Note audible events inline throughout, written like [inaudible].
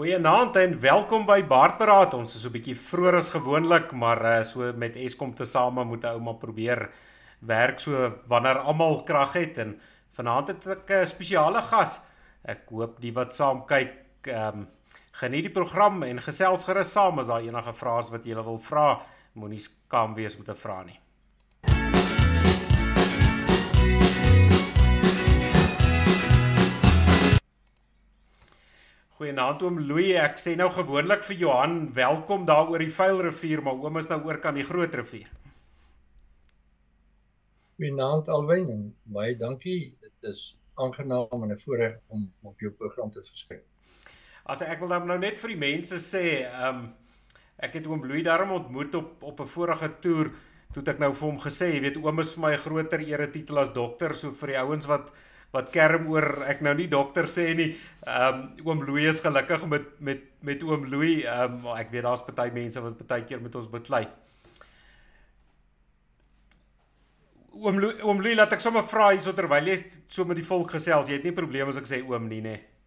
Goeienaand en welkom by Baardberaad. Ons is so 'n bietjie vroeër as gewoonlik, maar uh, so met Eskom te same moet ou maar probeer werk so wanneer almal krag het en vanaand het ek 'n spesiale gas. Ek hoop die wat saam kyk, ehm um, geniet die program en gesels gerus saam as daar enige vrae is wat jy wil vra. Moenie skaam wees om te vra nie. Goeienaand oom Louis. Ek sê nou gewoonlik vir Johan, welkom daar oor die Vuil rivier, maar oom is nou oor kan die Groot rivier. Goeienaand Alwyn en baie dankie. Dit is aangenaam en 'n voorreg om op jou program te verskyn. As ek wil nou net vir die mense sê, ehm um, ek het oom Louis daarom ontmoet op op 'n vorige toer, toe ek nou vir hom gesê, jy weet oom is vir my 'n groter eretitel as dokter, so vir die ouens wat wat kerm oor ek nou nie dokter sê nie. Ehm um, oom Louis is gelukkig met met met oom Louis. Ehm um, ek weet daar's baie mense wat baie keer met ons beklei. Oom Louis, oom Louis laat ek sommer vra hierso terwyl jy so met die volk gesels. Jy het nie probleme as ek sê oom nie, nê? Nee.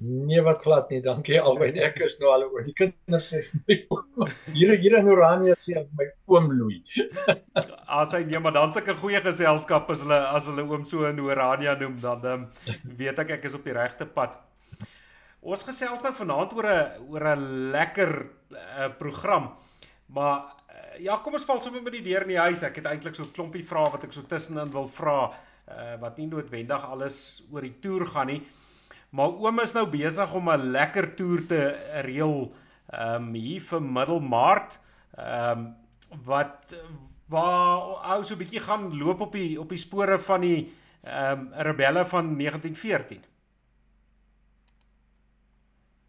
Nee wat glad nie, dankie albei. Ek is nou al oor die kinders sê hier hier in Oranje sê my oom Louis. As hy nee, maar dan sulke goeie geselskap as hulle as hulle oom so in Oranje noem, dan um, weet ek ek is op die regte pad. Ons gesels nou vanaand oor 'n oor 'n lekker uh, program. Maar uh, ja, kom ons val sommer met die deur in die huis. Ek het eintlik so 'n klompie vrae wat ek so tussenin wil vra uh, wat nie noodwendig alles oor die toer gaan nie. Maar oom is nou besig om 'n lekker toer te reël ehm um, hier vir Middelmaart. Ehm um, wat waar ou so 'n bietjie gaan loop op die op die spore van die ehm um, rebelle van 1914.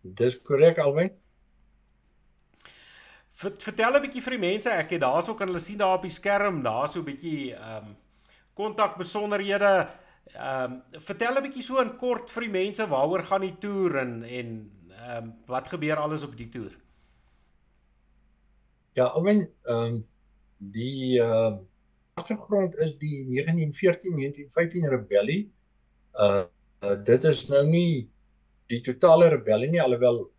Dis korrek Alwyn. Vertel 'n bietjie vir die mense, ek het daarso kan hulle sien daar op die skerm, daarso 'n bietjie ehm um, kontak besonderhede Ehm um, vertel 'n bietjie so in kort vir die mense waaroor gaan die toer en en ehm um, wat gebeur alles op die toer? Ja, ek meen ehm die ehm uh, agtergrond is die 1914-1915 rebellie. Uh, uh dit is nou nie die totale rebellie nie alhoewel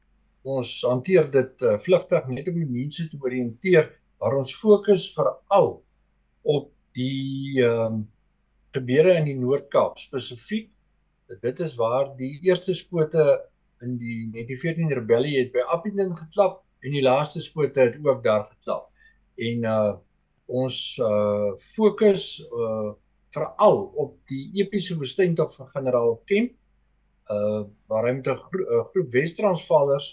ons hanteer dit uh, vlugtig net om die mense te oriënteer waar ons fokus veral op die ehm um, gebeure in die Noord-Kaap spesifiek. Dit is waar die eerste skote in die 1914 rebellie het by Appington geklap en die laaste skote het ook daar geklap. En uh ons uh fokus uh veral op die epiese woestyntog van generaal Kemp uh waar hy met 'n gro uh, groep Wes-Transvaalers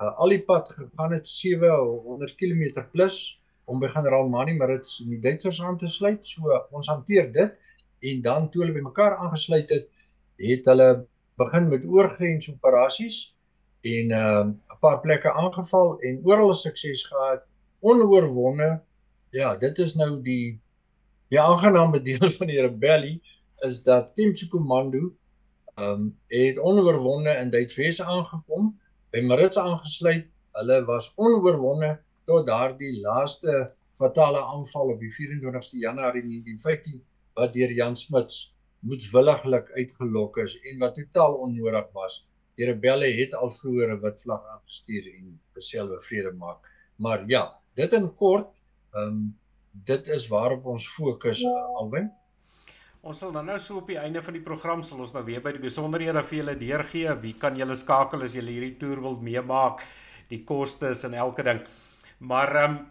uh al die pad gegaan het 700 km plus om by generaal Manny Maritz in die Duitsers aan te sluit. So ons hanteer dit en dan toe hulle bymekaar aangesluit het, het hulle begin met oorgrensoperasies en 'n uh, 'n paar plekke aangeval en oral sukses gehad, onoorwonde. Ja, dit is nou die die aangename [laughs] deel van die rebellie is dat Kemp se komando ehm um, het onoorwonde in Duitswese aangekom, by Maritz aangesluit. Hulle was onoorwonde tot daardie laaste fatale aanval op die 24ste Januarie 1915 wat deur Jan Smuts moetswilliglik uitgelok is en wat totaal onnodig was. Die rebelle het al vroeër 'n wit vlag aangestuur en beselwe vrede maak. Maar ja, dit in kort, ehm um, dit is waarop ons fokus ja. alwen. Ons sal dan nou so op die einde van die program sal ons nou weer by die besonderhede vir julle deurgee. Wie kan julle skakel as julle hierdie toer wil meemaak? Die kostes en elke ding. Maar ehm um,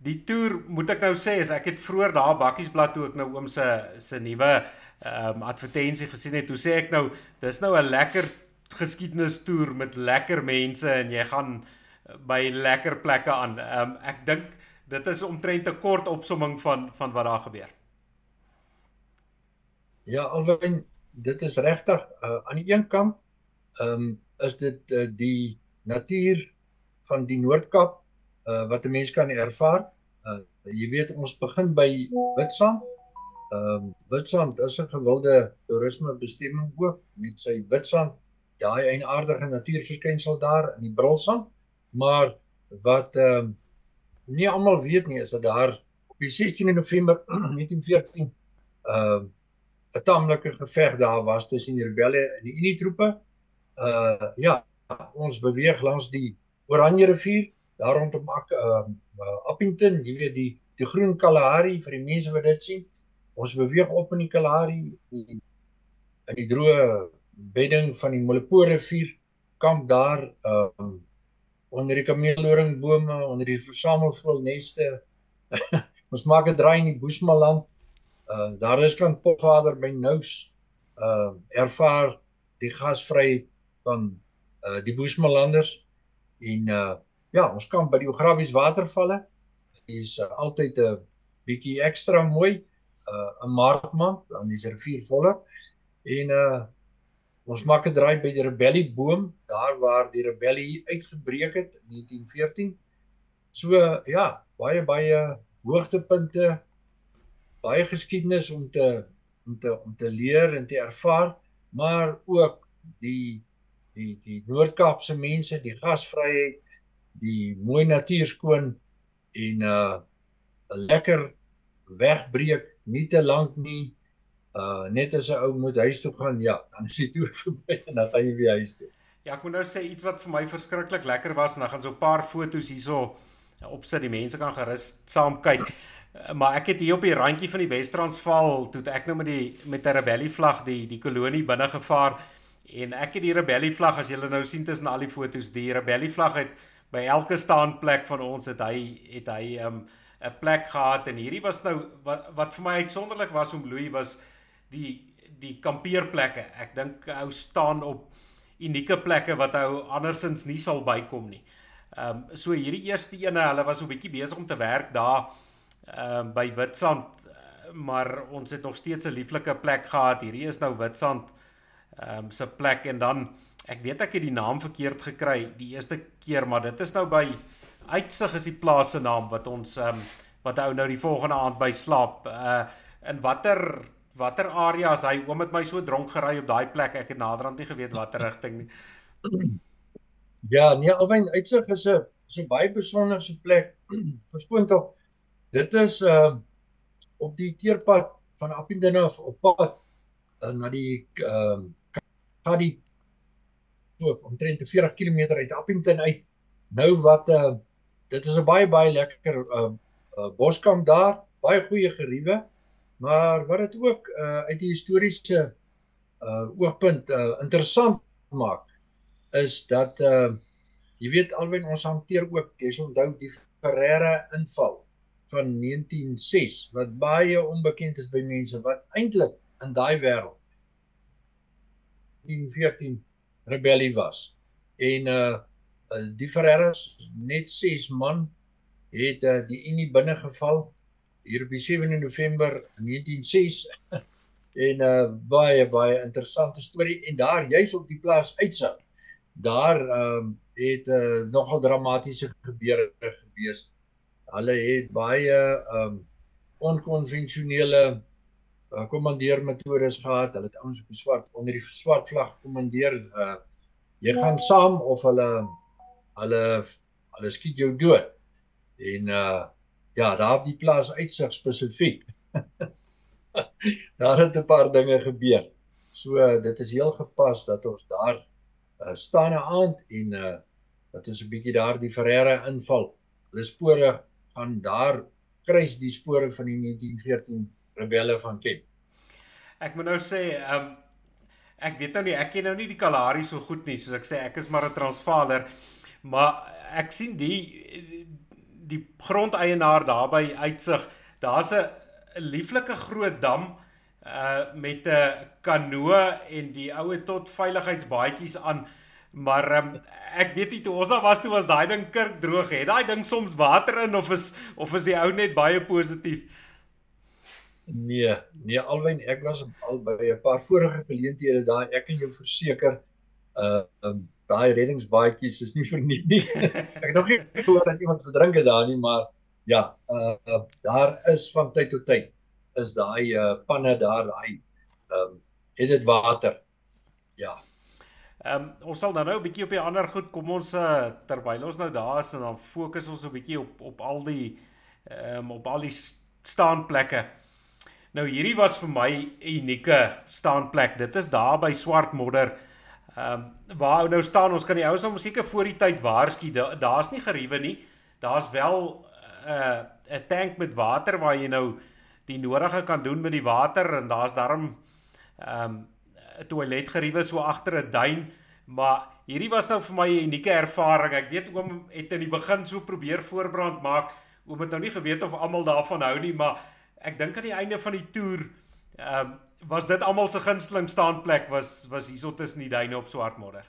die toer moet ek nou sê as ek het vroeër daar bakkiesblad toe ek nou oom se se nuwe ehm um, advertensie gesien het, toe sê ek nou dis nou 'n lekker geskiedenis toer met lekker mense en jy gaan by lekker plekke aan. Ehm um, ek dink dit is omtrent 'n kort opsomming van van wat daar gebeur. Ja, alwen dit is regtig uh, aan die een kant ehm um, is dit uh, die natuur van die Noord-Kaap uh, wat 'n mens kan ervaar. Uh, jy weet ons begin by Witstrand. Ehm uh, Witstrand is 'n gewilde toerisme bestemming ook met sy Witstrand, daai eienaardige natuurverskynsel daar in die Brilsand. Maar wat ehm uh, nie almal weet nie is dat daar op die 16 November [clears throat] 1914 ehm uh, 'n tamelike geveg daar was tussen die rebelle en die Unie troepe. Uh ja, ons beweeg langs die Oranje rivier daar rondom uh, uh, Appington, jy weet die die groen Kalahari vir die mense wat dit sien. Ons beweeg op in die Kalahari in die droë bedding van die Molopo rivier kamp daar um, onder die kameelhoringbome, onder die versamelvoëlneste. [laughs] ons maak 'n draai in die Boesmanland. Uh daar is kan Potvader by Nous uh ervaar die gasvryheid van uh die Boesmanlanders en uh ja, ons kamp by die Ograbies watervalle. Is uh, altyd 'n bietjie ekstra mooi uh 'n maart maand, dan is die rivier voller en uh Ons maak 'n draai by die Rebellie boom, daar waar die rebellie uitgebreek het in 1914. So ja, baie baie hoogtepunte, baie geskiedenis om te om te om te leer en te ervaar, maar ook die die die Noord-Kaapse mense, die gasvryheid, die mooi natuur skoon en uh 'n lekker wegbreek, nie te lank nie, uh net as 'n ou moet huis toe gaan, ja, dan is dit [laughs] toe verby en dan gaan jy weer huis toe. Ja, ek moet nou sê iets wat vir my verskriklik lekker was en dan gaan so 'n paar foto's hierso opsit, die mense kan gerus saam kyk. Maar ek het hier op die randjie van die Wes-Transvaal toe ek nou met die met 'n rebellie vlag die die kolonie binne gevaar en ek het die rebellie vlag as julle nou sien tussen al die foto's, die rebellie vlag het by elke staanplek van ons het hy het hy 'n um, 'n plek gehad en hierdie was nou wat wat vir my uitsonderlik was om Louis was die die kampeerplekke. Ek dink ou staan op unieke plekke wat ou andersins nie sal bykom nie. Ehm um, so hierdie eerste ene, hulle was so 'n bietjie besig om te werk daar ehm um, by Witstrand, maar ons het nog steeds 'n lieflike plek gehad. Hierdie is nou Witstrand ehm um, se plek en dan ek weet ek het die naam verkeerd gekry die eerste keer, maar dit is nou by Uitsig is die plaas se naam wat ons ehm um, wat ou nou die volgende aand by slaap. Uh in watter watter area is hy? Oom het my so dronk gery op daai plek. Ek het naderhand nie geweet watter [laughs] rigting nie. Ja, nee, Alwyn uitsig is 'n is 'n baie besonderse plek. [clears throat] Verskoon tog. Dit is uh op die teerpad van Appington af op pad uh, na die ehm uh, Kadi so omtrent 40 km uit Appington uit. Nou wat uh dit is 'n baie baie lekker uh, uh boskamp daar, baie goeie geriewe. Maar wat dit ook uh uit die historiese uh oogpunt uh interessant maak is dat uh jy weet alwen ons hanteer ook jy sal onthou die Ferreira inval van 1906 wat baie onbekend is by mense wat eintlik in daai wêreld 1914 rebellie was. En uh die Ferreiras net 6 man het uh, die Unie binne geval hier op die 7 November 1906 [laughs] en uh, baie baie interessante storie. En daar juis op die plaas uitsig daar ehm um, het uh, nogal dramatiese gebeure gewees. Hulle het baie ehm um, onkonvensionele uh, kommandeermetodes gehad. Hulle het ouens op die swart onder die swart vlag kommandeer. Uh, jy gaan saam of hulle hulle hulle skiet jou dood. En uh ja, daar op die plaas uitsig spesifiek. [laughs] daar het 'n paar dinge gebeur. So dit is heel gepas dat ons daar uh, staan 'n aand en uh dat ons 'n bietjie daar die Ferreira inval. Hulle spore gaan daar kruis die spore van die 1914 rebelle van Kent. Ek moet nou sê, ehm um, ek weet nou nie, ek ken nou nie die Kalahari so goed nie, soos ek sê, ek is maar 'n Transvaaler, maar ek sien die die grondeienaar daarby uitsig. Daar's 'n lieflike groot dam uh met 'n kanoe en die oue tot veiligheidsbaadjies aan. Maar um, ek weet nie toe ons daar was toe was daai ding kirk droog. Het daai ding soms water in of is of is die ou net baie positief? Nee, nee alwen ek was al by 'n paar vorige geleenthede daar. Ek kan jou verseker uh um, daai reddingsbaadjies is nie verniet nie. [laughs] ek het nog nie gehoor dat iemand verdrink het daar nie, maar ja, uh, uh daar is van tyd tot tyd is daai uh panne daar, daai ehm um, het dit water. Ja. Ehm um, ons sal dan nou 'n bietjie op die ander goed kom ons uh, terwyl ons nou daar is en dan fokus ons 'n bietjie op op al die ehm um, op al die staanplekke. Nou hierdie was vir my unieke staanplek. Dit is daar by Swart Modder Ehm um, waar nou staan ons kan die ouens hom seker voor die tyd waarsku. Daar's nie geriewe nie. Daar's wel 'n uh, 'n tank met water waar jy nou die nodige kan doen met die water en daar's daarom ehm um, 'n toiletgeriewe so agter 'n duin, maar hierdie was nou vir my 'n unieke ervaring. Ek weet oom het in die begin so probeer voorbrand maak. Oom het nou nie geweet of almal daarvan hou nie, maar ek dink aan die einde van die toer ehm um, was dit almal se gunsteling staanplek was was hierso tussen die duine op Swartmodder.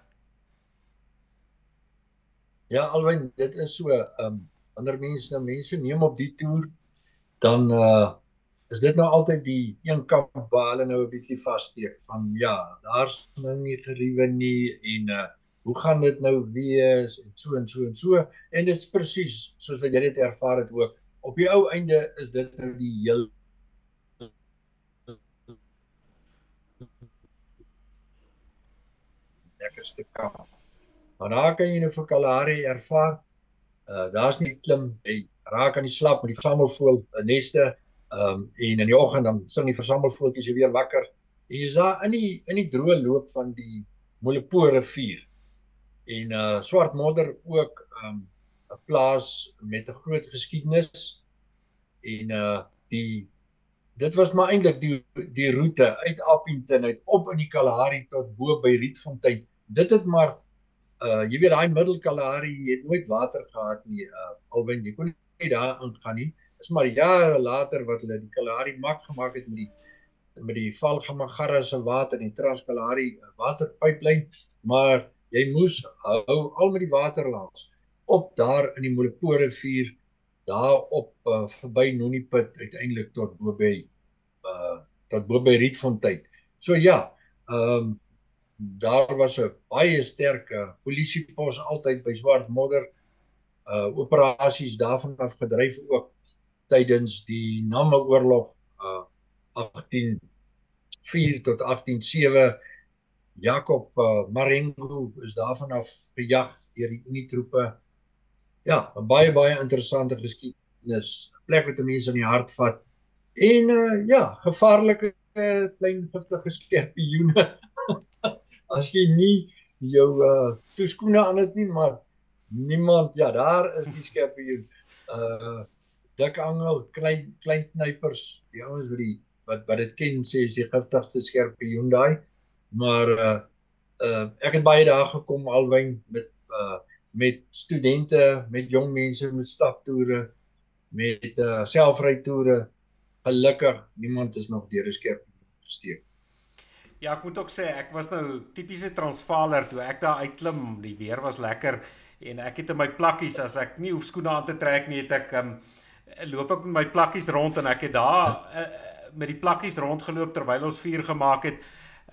Ja, alwen dit is so ehm um, ander mense nou mense neem op die toer dan uh is dit nou altyd die een kamp waar hulle nou 'n bietjie vassteek van ja, daar's nou nie geriewe nie en uh hoe gaan dit nou wees en so en so en so en dit is presies soos wat jy dit ervaar het ook. Op die ou einde is dit nou die heel lekkerste kamp. Maar daar kan jy nou vir Kalahari ervaar. Uh daar's nie klim, jy raak aan die slap met die versamelvoël neste Ehm um, en in die oggend dan sing die versamelvoeltjies weer wakker. En jy's daar in die in die droë loop van die Molopo rivier. En uh Swart Modder ook ehm um, 'n plaas met 'n groot geskiedenis en uh die dit was maar eintlik die die roete uit Appington uit op in die Kalahari tot bo by Rietfontein. Dit het maar uh jy weet daai middel Kalahari het nooit water gehad nie. Uh alwen jy kon nie daar ingaan nie is maar jare later wat hulle die Kalahari mak gemaak het met die met die Valgamagara se water en die Trans-Kalahari waterpyplyn, maar jy moes hou al met die water langs op daar in die Molopo rivier daar op uh, verby Noniput uiteindelik tot bo by uh tot bo by Rietfontein. So ja, ehm um, daar was 'n baie sterk polisiepos altyd by Swart Modder uh operasies daarvan af gedryf ook tydens die Nama oorlog uh 1804 tot 187 Jakob uh, Marengo is daarvan af gejag deur die Unie troepe. Ja, baie baie interessante geskiedenis, 'n plek wat mense in die hart vat. En uh ja, gevaarlike uh, klein giftige skorpioene. [laughs] As jy nie jou uh toeskoene aan het nie, maar niemand, ja, daar is die skorpioen. Uh dik angel, klein klein knypers, die ouens wat die wat wat dit ken sê is die giftigste skorpioen daai. Maar uh uh ek het baie dae gekom alwyn met uh met studente, met jong mense met staptoere, met uh selfrytoere. Gelukkig niemand is nog deur 'n skorpioen gesteek. Ja, ek moet ook sê ek was nou tipiese Transvaaler toe ek daar uitklim, die weer was lekker en ek het in my plakkies as ek nie hoef skoene aan te trek nie, het ek um loop ek met my plakkies rond en ek het daar uh, met die plakkies rondgeloop terwyl ons vuur gemaak het.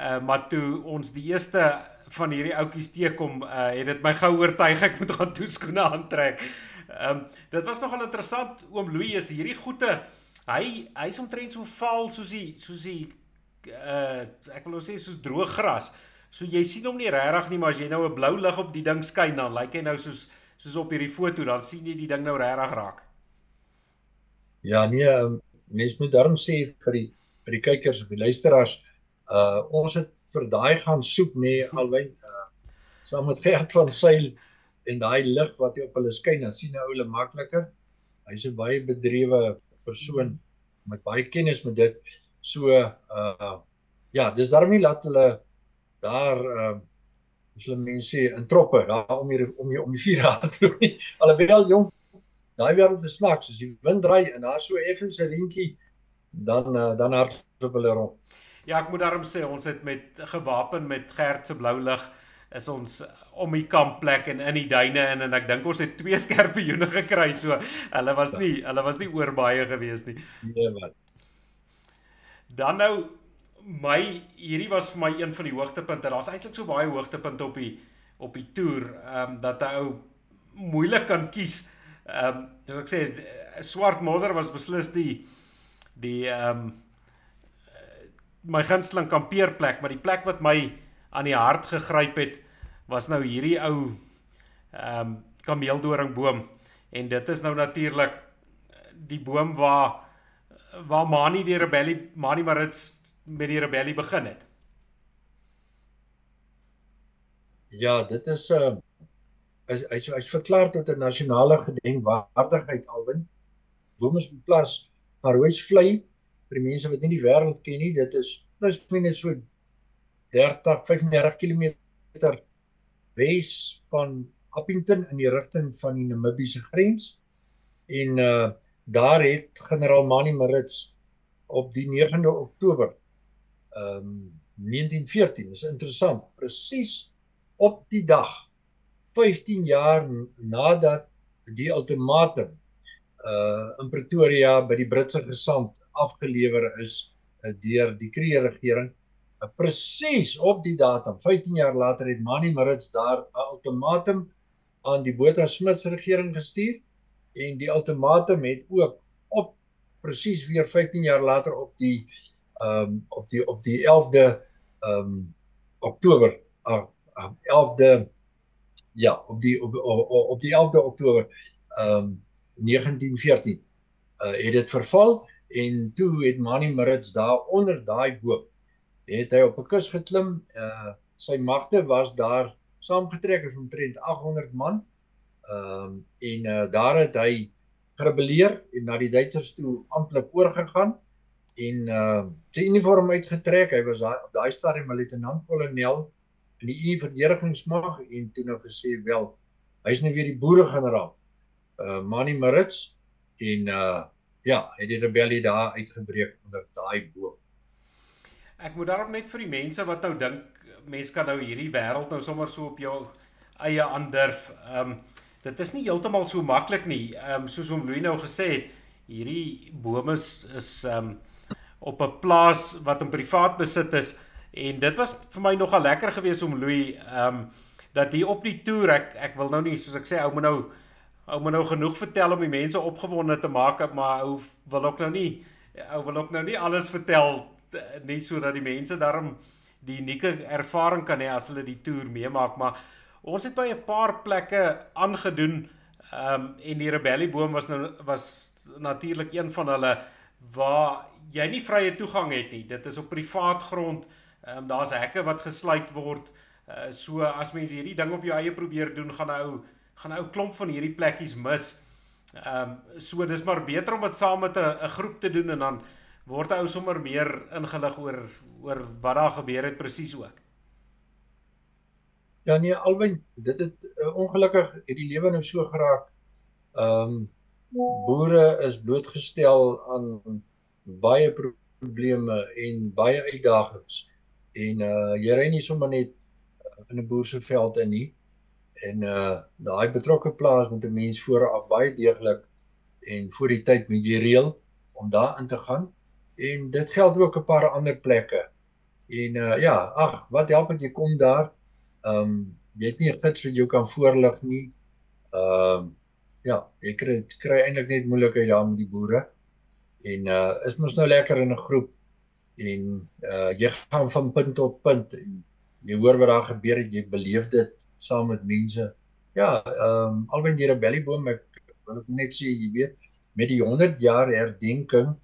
Uh maar toe ons die eerste van hierdie ouetjies teekom, uh het dit my gou oortuig ek moet gaan toeskoene aantrek. Ehm um, dit was nogal interessant oom Louis is hierdie goeie hy hy's omtrent so vaal soos die soos die uh ek wil nou sê soos droë gras. So jy sien hom nie regtig nie, maar as jy nou 'n blou lig op die ding skyn dan lyk hy nou soos soos op hierdie foto, dan sien jy die ding nou regtig raak. Ja nee, ehm, mens moet daarom sê vir die vir die kykers of die luisteraars, uh ons het vir daai gaan soek nê nee, alwyn uh saam met Gert van Sail en daai lig wat op hulle skyn, dan sien ou hulle makliker. Hy's 'n baie bedrewe persoon met baie kennis met dit. So uh ja, dis daarom nie laat hulle daar uh as hulle mense in troppe daar om hier om hier om die vuur aan loop nie. Alhoewel jong daai wêreld is snaaks as die wind draai en daar so effens 'n reentjie dan uh, dan hardloop hulle rond. Ja, ek moet daarom sê ons het met gewapen met Gert se blou lig is ons om die kampplek en in die duine in en ek dink ons het twee [laughs] skerpioene gekry so hulle was nie hulle was nie oor baie gewees nie. Nee wat. Dan nou my hierdie was vir my een van die hoogtepunte. Daar's eintlik so baie hoogtepunte op die op die toer ehm um, dat 'n ou moeilik kan kies. Ehm um, soos ek sê swart modder was beslis die die ehm um, my gunsteling kampeerplek, maar die plek wat my aan die hart gegryp het was nou hierdie ou ehm um, kameeldoringboom en dit is nou natuurlik die boom waar waar Mani die rebellie Mani Marits met die rebellie begin het. Ja, dit is 'n uh, is hy's hy's verklaar tot 'n nasionale gedenkwaardigheid alwin. Boomesplaas Paroos vlei vir die mense wat nie die wêreld ken nie, dit is plus minus so 30 35 km wes van Appington in die rigting van die Namibiese grens. En uh daar het generaal Mani Marits op die 9de Oktober ehm um, 1914 is interessant presies op die dag 15 jaar nadat die ultimatum uh in Pretoria by die Britse gesant afgelewer is uh, deur die Kree regering uh, presies op die datum 15 jaar later het Mani Marits daar 'n ultimatum aan die Botha Smits regering gestuur en die ultimatum het ook op presies weer 15 jaar later op die ehm um, op die op die 11de ehm um, Oktober uh, uh, 11de ja op die op, op, op die 11de Oktober ehm um, 1914 uh, het dit verval en toe het Mani Marits daar onder daai boom het hy op 'n kus geklim uh, sy magte was daar saamgetrek is omtrent 800 man ehm um, en uh, daar het hy gerebelleer en na die Duitsers toe amptelik oorgegaan en uh sy uniform uitgetrek. Hy was daai op daai stadium 'n luitenant-kolonel in die Unie verdedigingsmag en toe nou gesê wel hy's nou weer die boere-generaal. Uh Mani Marits en uh ja, het die rebellie daar uitgebreek onder daai boom. Ek moet daarom net vir die mense wat nou dink mense kan nou hierdie wêreld nou sommer so op jou eie aandurf. Ehm um, dit is nie heeltemal so maklik nie. Ehm um, soos om Louis nou gesê het, hierdie bome is is ehm um, op 'n plaas wat in privaat besit is en dit was vir my nogal lekker geweest om Louis ehm um, dat hier op die toer ek ek wil nou nie soos ek sê ou moet nou ou moet nou genoeg vertel om die mense opgewonde te maak maar ou wil ook nou nie ou wil ook nou nie alles vertel nie sodat die mense daarom die unieke ervaring kan hê as hulle die toer meemaak maar Ons het by 'n paar plekke aangedoen ehm um, en die rebellieboom was nou was natuurlik een van hulle waar jy nie vrye toegang het nie. Dit is op privaat grond. Ehm um, daar's hekke wat gesluit word. Uh, so as mens hierdie ding op jou eie probeer doen, gaan ou gaan ou klomp van hierdie plekkies mis. Ehm um, so dis maar beter om dit saam met 'n 'n groep te doen en dan word ou sommer meer ingelig oor oor wat daar gebeur het presies ook. Ja nee, albei dit het uh, ongelukkig het die lewe nou so geraak. Ehm um, boere is blootgestel aan baie probleme en baie uitdagings. En uh jy ry nie sommer net in 'n boer se veld in nie. En uh daai betrokke plaas moet 'n mens vooraf baie deeglik en voor die tyd moet jy reël om daar in te gaan. En dit geld ook 'n paar ander plekke. En uh ja, ag, wat help dit jy kom daar? Um, jy het nie 'n fiets wat jou kan voorlig nie. Um, ja, jy kry kry eintlik net moeilikheid daar met die boere. En uh is mos nou lekker in 'n groep en uh jy gaan van punt tot punt en jy hoor wat daar gebeur het, jy beleef dit saam met mense. Ja, ehm um, alwen die rebellieboom ek wil ek net sê jy weet met die 100 jaar herdenking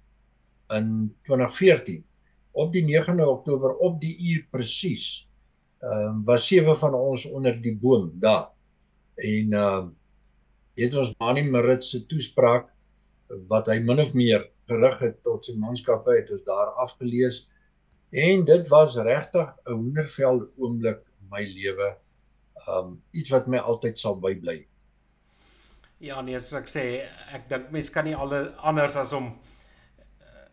in 2014 op die 9de Oktober op die uur presies ehm um, was sewe van ons onder die boom daar. En ehm um, het ons Mani Marits se toespraak wat hy min of meer gerig het tot sy manskappe het ons daar afgelees. En dit was regtig 'n wondervel oomblik in my lewe. Um, iets wat my altyd sal bybly. Ja, nee, soos ek sê, ek dink mense kan nie alle anders as om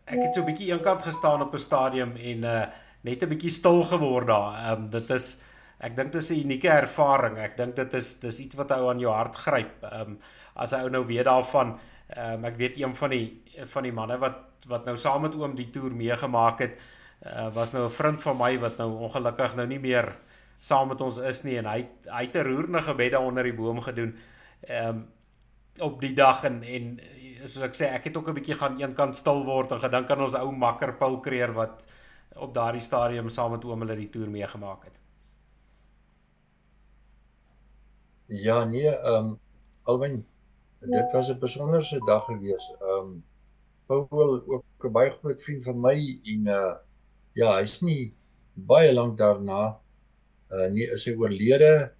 ek het so 'n bietjie eenkant gestaan op 'n stadium en uh net 'n bietjie stil geword daar. Um, dit is ek dink dit is 'n unieke ervaring. Ek dink dit is dis iets wat ou aan jou hart gryp. Um, as ou nou weet daarvan um, ek weet een van die van die manne wat wat nou saam met oom die toer meegemaak het, uh, was nou 'n vriend van my wat nou ongelukkig nou nie meer saam met ons is nie en hy hy het 'n roerende gebed daar onder die boom gedoen. Ehm um, op die dag en en soos ek sê ek het ook 'n bietjie gaan eenkant stil word en gedink aan ons ou makker Paul Kreer wat op daardie stadium saam met oom hulle die toer meegemaak het. Ja, nee, ehm um, alwen dit was 'n besonderse dag gewees. Ehm um, Paul ook 'n baie groot vriend van my en uh ja, hy's nie baie lank daarna uh nie is hy oorlede.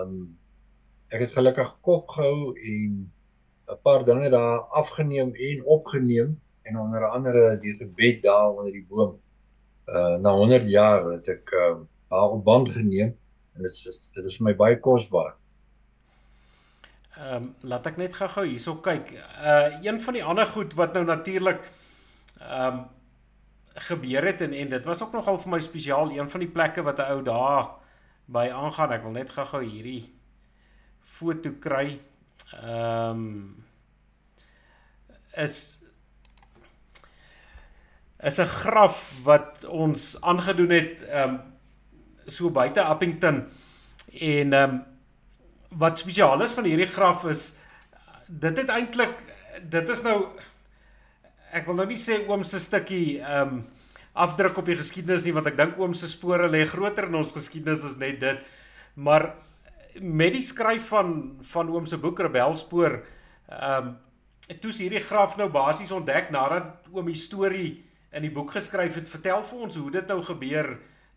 Um ek het gelukkig kop gehou en 'n paar dinge daar afgeneem en opgeneem en onder andere die gebed daar onder die boom. Uh na 100 jaar het ek uh daar op band geneem en dit is dit is my baie kosbaar. Ehm um, laat ek net gou-gou hierso kyk. Uh een van die ander goed wat nou natuurlik ehm um, gebeur het en en dit was ook nogal vir my spesiaal een van die plekke wat 'n ou daar by aangaan. Ek wil net gou-gou hierdie foto kry. Ehm um, is is 'n graf wat ons aangedoen het ehm um, so buite Appington en ehm um, wat spesiaal is van hierdie graf is dit het eintlik dit is nou ek wil nou nie sê oom se stukkie ehm um, afdruk op die geskiedenis nie want ek dink oom se spore lê groter in ons geskiedenis as net dit. Maar met die skryf van van oom se boek Rebelspoor ehm um, toe's hierdie graf nou basies ontdek nadat oom die storie in die boek geskryf het, vertel vir ons hoe dit nou gebeur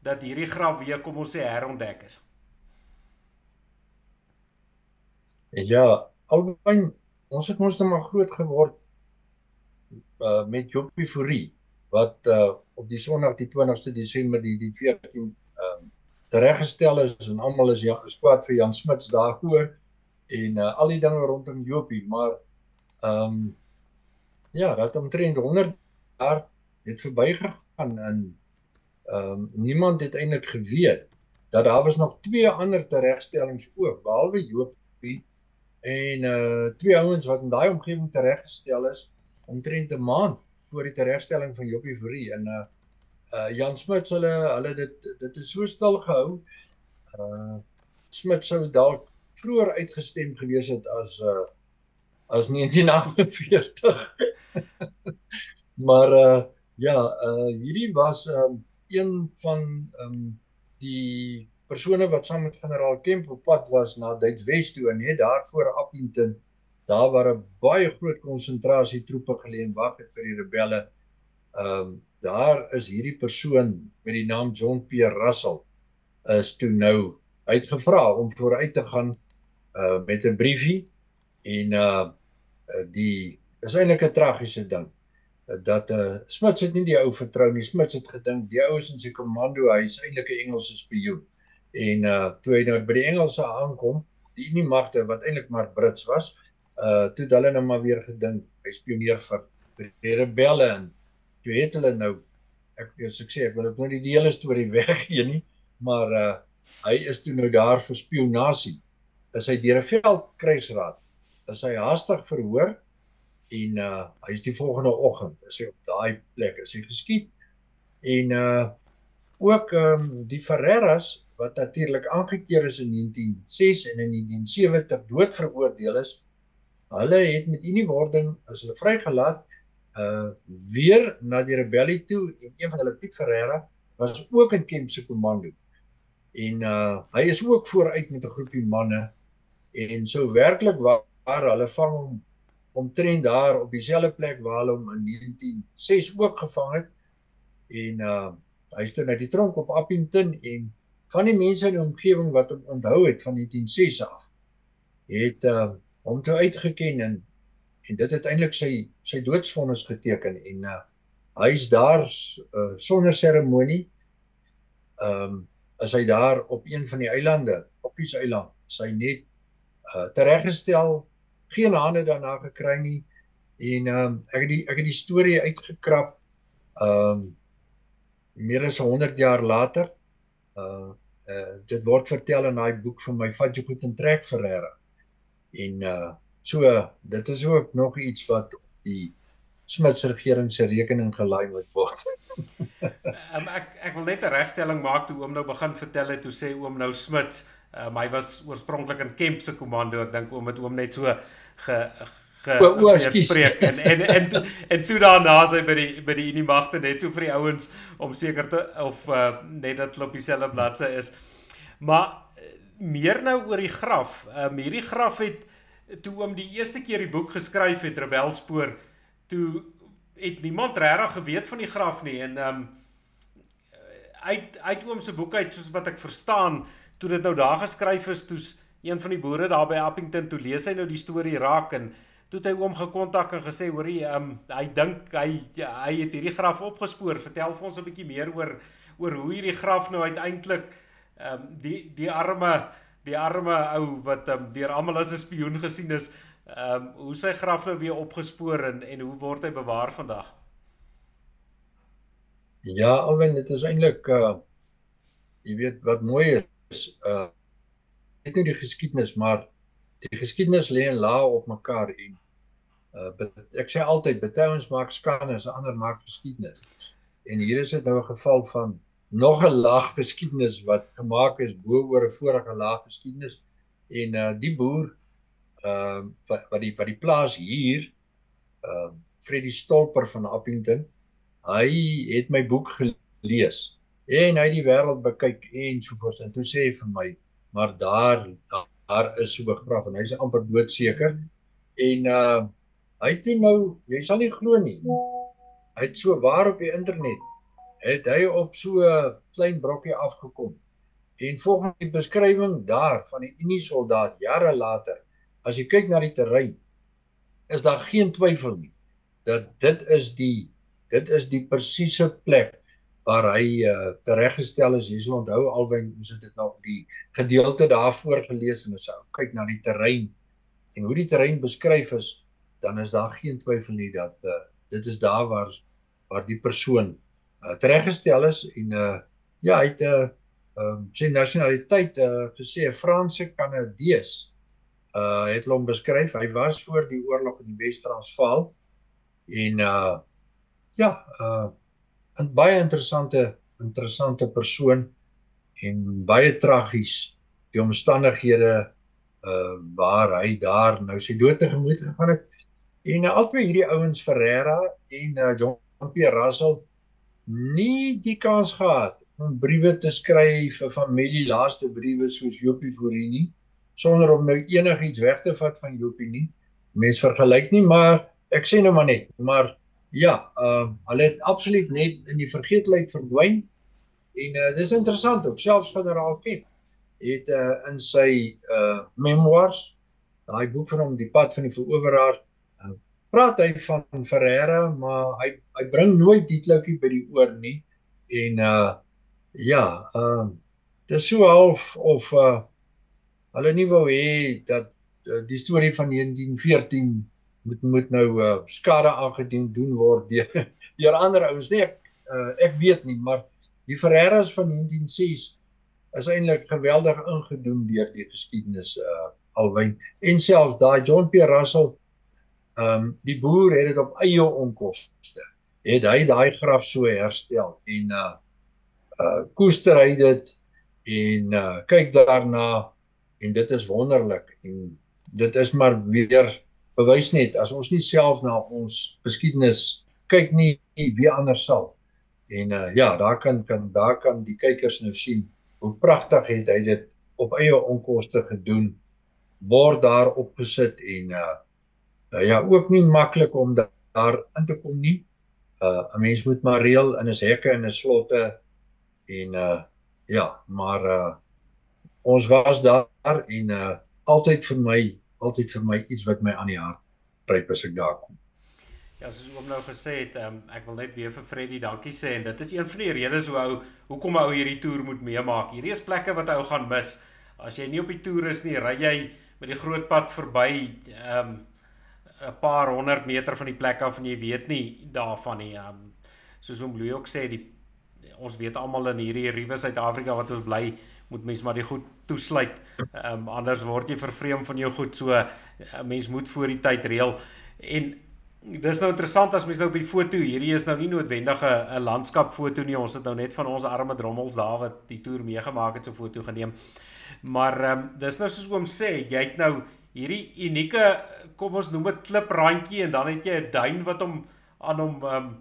dat hierdie graf weer kom ons sê herontdek is. Ja, albei ons het mos nou maar groot geword uh met Joppie Fourie wat uh op die Sondag die 20ste Desember die die 14 ehm um, tereggestel is en almal is ja kwaad vir Jan Smits daaroor en uh al die dinge rondom Joppie, maar ehm um, ja, dat omtrent 100 jaar het verbygegaan en ehm um, niemand het eintlik geweet dat daar was nog twee ander teregstellings ook behalwe Jopie en uh twee ouens wat in daai omgewing tereggestel is omtrent 'n maand voor die teregstelling van Jopie Fourie en uh uh Jan Smit hulle hulle dit dit is so stil gehou. Uh Smit sou dalk vroeër uitgestem gewees het as uh as 1948. [laughs] maar uh Ja, uh hierdie was um een van um die persone wat saam met generaal Kemp op pad was na Duitswes toe en net daar voor Appington. Daar waar 'n baie groot konsentrasie troepe geleë en wag het vir die rebelle. Um daar is hierdie persoon met die naam John P. Russell is toe nou uitgevra om vooruit te gaan uh met 'n briefie en uh die is eintlik 'n tragiese ding dat uh, Smits het nie die ou vertrou nie. Smits het gedink die ou is in sy komando, hy is eintlik 'n Engelse spioen. En uh toe hy nou by die Engelse aankom, die Unie magte wat eintlik maar Brits was, uh toe het hulle nou maar weer gedink hy spioneer vir die rebelle en toe het hulle nou ek as ek sê ek wil dit nou nie die hele storie [laughs] weggee nie, maar uh hy is toe nou daar vir spionasie. Is hy deur 'n veldkruisraad is hy haastig verhoor en uh hy is die volgende oggend is hy op daai plek is hy geskiet en uh ook um, die Ferreras wat natuurlik aangekeer is in 1906 en in 1970 dood veroordeel is hulle het met uniewording as hulle vrygelaat uh weer na die rebellie toe en een van hulle Piet Ferreira was ook in Kemp se komando en uh hy is ook vooruit met 'n groepie manne en so werklik waar, hulle vang hom omtrent daar op dieselfde plek waar hulle hom in 1906 ook gevang het. En uh hy het net die tronk op Appington en van die mense in die omgewing wat hom onthou het van 1906 af het uh hom toe uitgeken en en dit het eintlik sy sy doodsvonnis geteken en uh hy's daar uh, sonder seremonie. Um as hy daar op een van die eilande, op die eiland, sy net uh tereggestel geen hande daarna gekry nie en ehm um, ek het die ek het die storie uitgekrap ehm um, meer as 100 jaar later uh, uh dit word vertel in daai boek van my vat jou goed en trek Ferreira en uh so dit is ook nog iets wat die Smits regering se rekening gelaai moet word. um, [laughs] ek ek wil net 'n regstelling maak toe oom nou begin vertel het toe sê oom nou Smits Um, hy was oorspronklik in Kemp se komando. Ek dink oom het oom net so ge ge spreek en en en en, en toe daarna sy by die by die Unie magte net so vir die ouens om seker te of uh, net dat hulle op dieselfde bladsy is. Maar meer nou oor die graf. Um, hierdie graf het toe oom die eerste keer die boek geskryf het Rebelspoor toe het niemand regtig geweet van die graf nie en um, uit uit oom se boek uit soos wat ek verstaan, toe dit nou daar geskryf is, toe's een van die boere daar by Appington toe lees hy nou die storie raak en toe hy oom gekontak en gesê hoorie um, hy dink hy hy het hierdie graf opgespoor vertel vir ons 'n bietjie meer oor oor hoe hierdie graf nou uiteindelik um, die die arme die arme ou wat um, deur almal as 'n spioen gesien is um, hoe sy graf nou weer opgespoor en en hoe word hy bewaar vandag Ja, alwen dit is eintlik uh jy weet wat mooi is uh net nie die geskiedenis maar die geskiedenis lê en laa op mekaar en uh ek sê altyd betouens maak skande as ander maak geskiedenis. En hier is dit nou 'n geval van nog 'n laag geskiedenis wat gemaak is bo oor 'n vorige laag geskiedenis en uh die boer uh wat wat die wat die plaas hier uh Freddie Stolper van Appington hy het my boek gelees en hy het die wêreld bekyk en so voort. En toe sê hy vir my maar daar daar is so begraf en hy's amper doodseker. En uh hy het nou jy sal nie glo nie hy het so waar op die internet het hy op so 'n klein brokkie afgekom en volgens die beskrywing daar van die Unie soldaat jare later as jy kyk na die terrein is daar geen twyfel nie dat dit is die dit is die presiese plek waar hy uh, tereggestel is. Jy sal onthou alwen ons het dit nou die gedeelte daarvoor gelees en as jy kyk na die terrein en hoe die terrein beskryf is, dan is daar geen twyfel nie dat uh, dit is daar waar waar die persoon uh, tereggestel is en uh, ja, hy het 'n uh, um, sy nasionaliteit uh, gesê 'n Franse Kanadees. Uh het hom beskryf. Hy was voor die oorlog in die Wes-Transvaal en uh ja, uh 'n baie interessante interessante persoon en baie tragies die omstandighede uh waar hy daar nou sy dood tegemoet gegaan het. En uh, albei hierdie ouens Ferreira en uh, John Pierre Russell nie die kans gehad om briewe te skryf vir familie, laaste briewe soos Jopie voorheen nie, sonder om nou enigiets weg te vat van Jopie nie. Mense vergelyk nie, maar ek sê nou maar net, maar Ja, ehm uh, hulle het absoluut net in die vergeetlikheid verdwyn. En uh, dis interessant ook, selfs generaal Kemp het uh, in sy uh memoirs, daai boek van hom Die pad van die veroweraar, praat hy van Ferreira, maar hy hy bring nooit die kloukie by die oor nie. En uh ja, ehm uh, dis so half of uh hulle nie wou hê dat uh, die storie van 1914 moet moet nou uh, skade aangedien doen word deur [laughs] deur ander ouens. Nee, ek uh, ek weet nie, maar die Ferreiras van 1906 is eintlik geweldig ingedoen deur die geskiedenis uh alwyn en selfs daai John P Russell ehm um, die boer het dit op eie onkoste het hy daai graf so herstel en uh uh koester hy dit en uh kyk daarna en dit is wonderlik en dit is maar weer bewys net as ons nie self na ons geskiedenis kyk nie wie anders sal. En uh ja, daar kan kan daar kan die kykers nou sien hoe pragtig het hy dit op eie onkoste gedoen. Word daar opgesit en uh, uh ja, ook nie maklik om da daar in te kom nie. Uh 'n mens moet maar reël in 'n hekke en 'n slotte en uh ja, maar uh ons was daar en uh altyd vir my altyd vir my iets wat my aan die hart gryp as ek daar kom. Ja, soos oom nou gesê het, um, ek wil net weer vir Freddy dankie sê en dit is een van die redes hoe ou hoekom ou hierdie toer moet meemaak. Hierdie is plekke wat ou gaan mis. As jy nie op die toer is nie, ry jy met die groot pad verby ehm um, 'n paar honderd meter van die plek af en jy weet nie daarvan nie. Um, soos oom Louw ook sê, die ons weet almal in hierdie riewe Suid-Afrika wat ons bly moet mens maar die goed toesluit. Ehm um, anders word jy vervreem van jou goed. So 'n uh, mens moet voor die tyd reël. En dis nou interessant as mens nou op die foto, hierdie is nou nie noodwendig 'n landskap foto nie. Ons het nou net van ons arme drommels daar wat die toer meegemaak het so foto geneem. Maar ehm um, dis nou soos oom sê, jy het nou hierdie unieke kom ons noem dit kliprandjie en dan het jy 'n duin wat hom aan hom ehm um,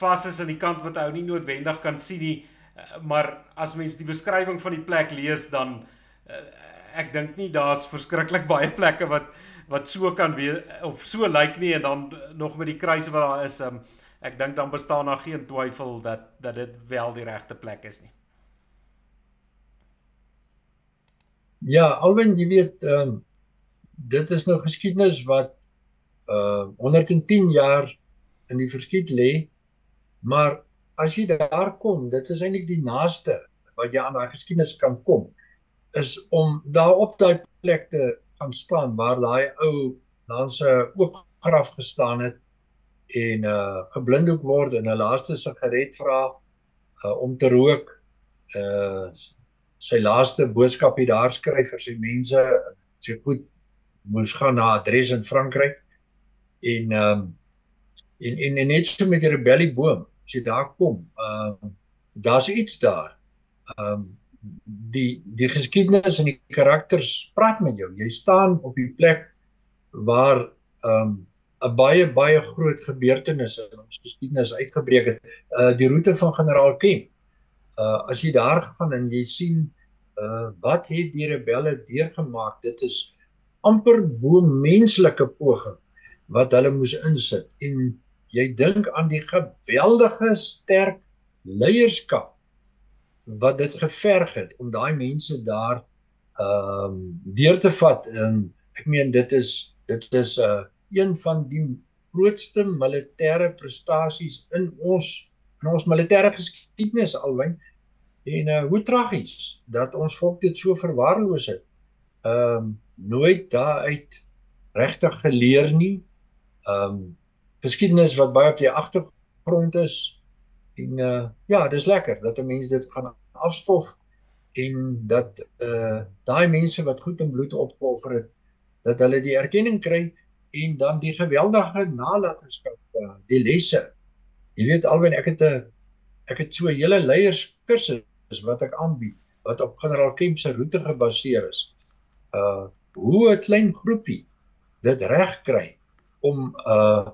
vas is aan die kant wat ou nie noodwendig kan sien nie. Eh, maar as mens die beskrywing van die plek lees dan uh, ek dink nie daar's verskriklik baie plekke wat wat so kan wees of so lyk nie en dan nog met die kruise wat daar is um, ek dink dan bestaan daar geen twyfel dat dat dit wel die regte plek is nie. Ja, alwen jy weet ehm um, dit is nou geskiedenis wat uh 110 jaar in die verskiet lê. Maar as jy daar kom, dit is eintlik die naaste wat jy aan daai geskiedenis kan kom is om daar op daai plek te gaan staan waar daai ou langs 'n oop graf gestaan het en uh geblinddoek word en 'n laaste sigaret vra uh, om te rook. Uh sy laaste boodskap hier daar skryf vir sy mense. Sy goed moes gaan na adres in Frankryk en ehm um, en, en en net so met die rebellieboom as jy daar kom, ehm uh, daar's iets daar. Ehm um, die die geskiedenis en die karakters praat met jou. Jy staan op die plek waar ehm um, 'n baie baie groot gebeurtenis in ons geskiedenis uitgebreek het. Uh die roete van generaal Kemp. Uh as jy daar gaan en jy sien uh wat het die rebelle deurgemaak? Dit is amper bo menslike poging wat hulle moes insit. En jy dink aan die geweldige sterk leierskap wat dit geverg het om daai mense daar ehm um, deur te vat. En ek meen dit is dit is 'n uh, een van die grootste militêre prestasies in ons in ons militêre geskiedenis alwyn. En uh, hoe tragies dat ons volk dit so verwaarloos het. Ehm um, nooit daaruit regtig geleer nie. Ehm um, geskiedenis wat baie op die agtergrond is en uh, ja, dis lekker dat 'n mens dit gaan afstof en dat uh daai mense wat goed en bloed opgeoffer het dat hulle die erkenning kry en dan die geweldige nalatenskap uh, die lesse. Jy weet alwen ek het 'n ek het so 'n hele leierskursus wat ek aanbied wat op generaal Kemp se roete gebaseer is. Uh hoe 'n klein groepie dit reg kry om uh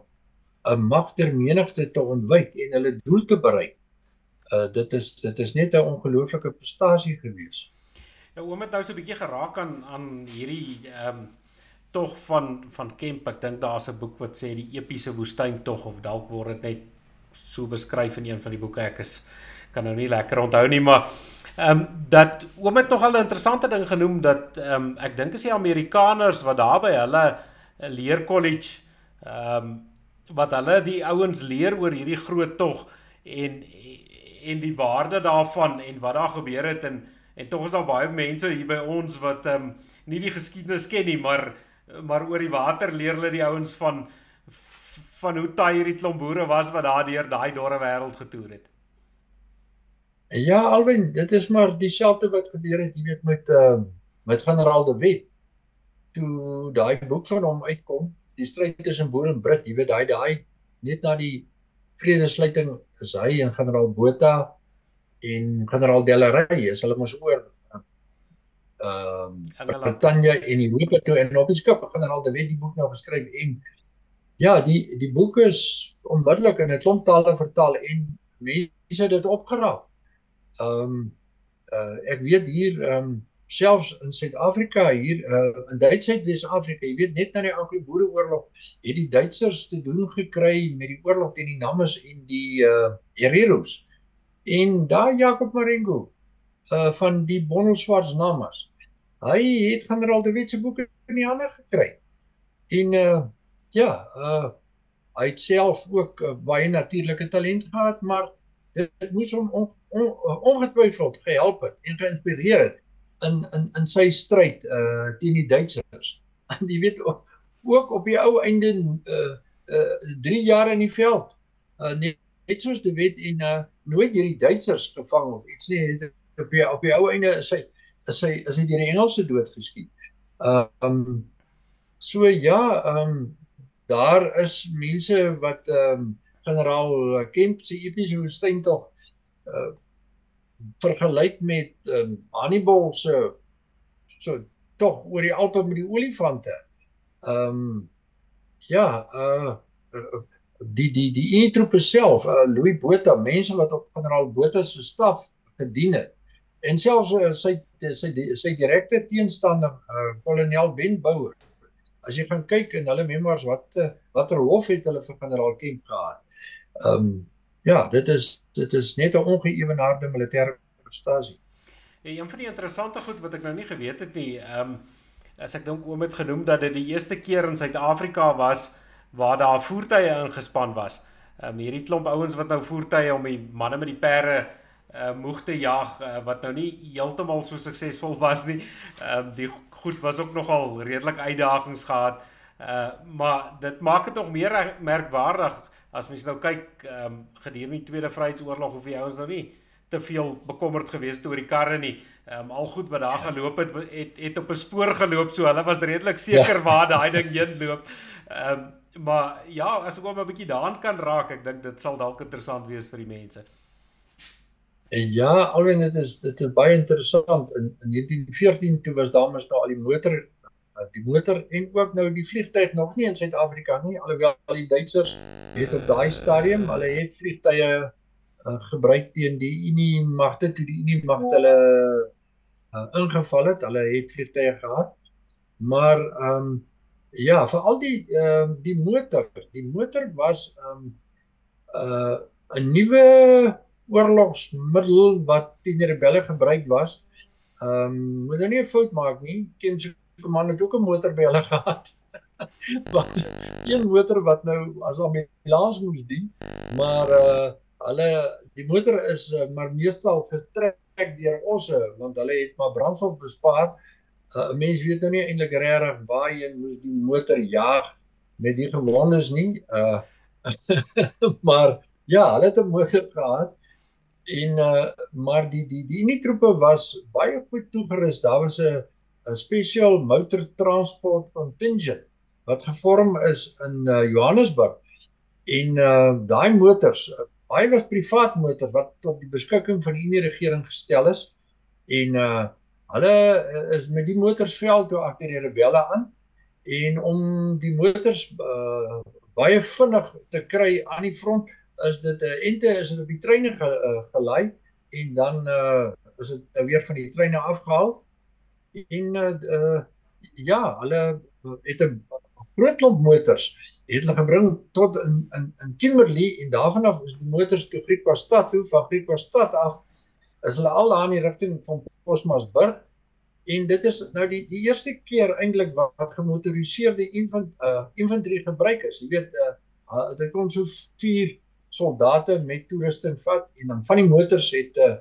'n magter menigte te ontwyk en hulle doel te bereik. Uh dit is dit is net 'n ongelooflike prestasie gewees. Ja, oom het nou so 'n bietjie geraak aan aan hierdie ehm um tog van van Kemp. Ek dink daar's 'n boek wat sê die epiese woestyntog of dalk word dit net so beskryf in een van die boeke. Ek is kan nou nie lekker onthou nie, maar ehm um, dat oom het nogal 'n interessante ding genoem dat ehm um, ek dink is die Amerikaners wat daar by hulle leer college ehm um, wat hulle die ouens leer oor hierdie groot tog en en die waarde daarvan en wat daar gebeur het en en tog is daar baie mense hier by ons wat ehm um, nie die geskiedenis ken nie, maar maar oor die water leer hulle die ouens van van hoe taai hierdie klomp boere was wat daardeur daai dorre wêreld getoer het. Ja, Alwyn, dit is maar dieselfde wat gebeur het, jy weet met ehm uh, met generaal De Wet. Toe daai boek van hom uitkom, die stryd tussen boer en Brit, jy weet daai daai net na die vredesluiting is hy en generaal Botha en generaal Delaray is hulle mos oor ehm um, Britannia en Europa toe en op die skip begin dan al te weet die boek nou geskryf en ja, die die boek is onmiddellik in 'n klomp tale vertaal en mense het dit opgeraak. Ehm um, uh, ek weet hier ehm um, selfs in Suid-Afrika hier uh, in Duitsheid Wes-Afrika, jy weet net na die Anglo-Boereoorlog het die Duitsers te doen gekry met die oorlog teen die Namas en die uh Hereros. En daai Jacob Marengo uh van die Bonnelswarts Namas. Hy het generaal De Wet se boeke in die hande gekry. En uh ja, uh hy het self ook uh, baie natuurlike talent gehad, maar dit, moes hom on, on, ongetwyfeld gehelp het en geïnspireer het in in in sy stryd uh teen die Duitsers. [laughs] En jy weet ook, ook op die ou einde uh uh 3 jaar in die veld. Uh net, net soos De Wet en uh nooit deur die Duitsers gevang of iets nie, het op die op die ou einde is hy is hy is hy deur die Engelse dood geskiet. Ehm um, so ja, um, daar is mense wat ehm um, generaal Kemp se epiese woestyn tog uh vergelyk met um, Hannibal se so tog oor die Alpe met die olifante. Ehm um, ja, uh die die die introepe self, uh, Louis Botha, mense wat op generaal Botha se staf gedien het en selfs uh, sy sy sy direkte teenstander uh, kolonel Ben Bouwer as jy gaan kyk in hulle memoirs wat watter hof het hulle vir generaal Kemp gehad ehm um, ja, dit is dit is net 'n ongeëwenaarde militêre prestasie. Ja, een van die interessante goed wat ek nou nie geweet het nie, ehm um, as ek dink oom het genoem dat dit die eerste keer in Suid-Afrika was waar daar voertuie ingespan was. Ehm um, hierdie klomp ouens wat nou voertuie om die manne met die perde uh moeg te jag uh, wat nou nie heeltemal so suksesvol was nie. Ehm um, die goed was ook nogal redelik uitdagings gehad. Uh maar dit maak dit nog meer merkwaardig as mens nou kyk ehm um, gedurende die Tweede Vryheidsoorlog hoe die ouens nou nie te veel bekommerd gewees oor die karre nie. Ehm um, al goed wat daar geloop het het het op 'n spoor geloop so hulle was redelik seker ja. waar daai ding [laughs] heen loop. Ehm um, maar ja, as ek gou 'n bietjie daaraan kan raak, ek dink dit sal dalk interessant wees vir die mense. Ja, alwen dit is dit is baie interessant. In, in 1914 toe was dames nou al die motor die motor en ook nou die vliegtuig nog nie in Suid-Afrika nie, alhoewel al die Duitsers het op daai stadium hulle het vliegtye uh, gebruik teen die Unie magte toe die Unie magte hulle uh, ingeval het. Hulle het vliegtye gehad. Maar ehm um, ja, vir al die ehm uh, die motor, die motor was ehm um, 'n uh, nuwe oorlogsmiddel wat teen die rebelle gebruik was. Ehm um, moet nou nie 'n fout maak nie. Kim se kommando het ook 'n motor by hulle [laughs] gehad. wat een motor wat nou as ambulans moes dien, maar uh hulle die motor is uh, maar meestal getrek deur osse want hulle het maar brandstof bespaar. Uh, 'n uh, Mens weet nou nie eintlik regtig waarheen moes die motor jaag met die gewondes nie. Uh [laughs] maar ja, hulle het 'n motor gehad en uh, maar die die die Unie troepe was baie goed toegerus. Daar was 'n 'n special motor transport contingent wat gevorm is in uh, Johannesburg. En uh, daai motors, uh, baie was privaat motors wat tot die beskikking van die Unie regering gestel is. En uh hulle is met die motors veld toe agter die rebelle aan en om die motors uh baie vinnig te kry aan die front is dit 'n uh, ente is dit op die treine ge, uh, gelei en dan uh, is dit uh, weer van die treine afgehaal en uh, uh, ja hulle het 'n groot klomp motors het hulle gebring tot in in in Kimberley en daarvan af is die motors toe Griekwastad toe van Griekwastad af is hulle al daar in die rigting van Posmasburg en dit is nou die die eerste keer eintlik wat, wat gemotoriseerde infant uh, infantry gebruik is. Jy weet uh, dit kon so 4 soldate met toerusting vat en dan van die motors het 'n uh,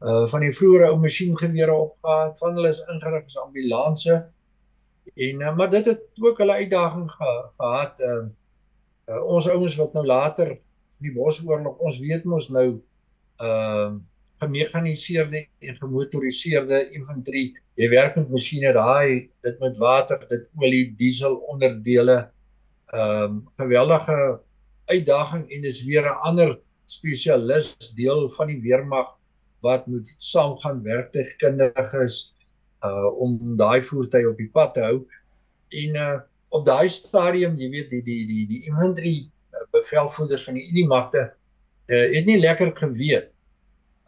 uh van die vroeëre ou masjiengewere opgehad, van hulle is ingerig as ambulanse. En uh, maar dit het ook hulle uitdaging ge, gehad. Uh, uh ons ouens wat nou later die Bosoorlog, ons weet mos nou uh gemekaniseerde en gemotoriseerde infantrie. Jy werk met masjiene daai, dit met water, dit olie, diesel onderdele. Ehm um, geweldige uitdaging en dis weer 'n ander spesialis deel van die weermag wat moet saam gaan werk te kundiges uh om daai voertuie op die pad te hou. En uh op daai stadium jy weet die die die die infantry uh, bevelvoerders van die Unie magte uh, het nie lekker geweet.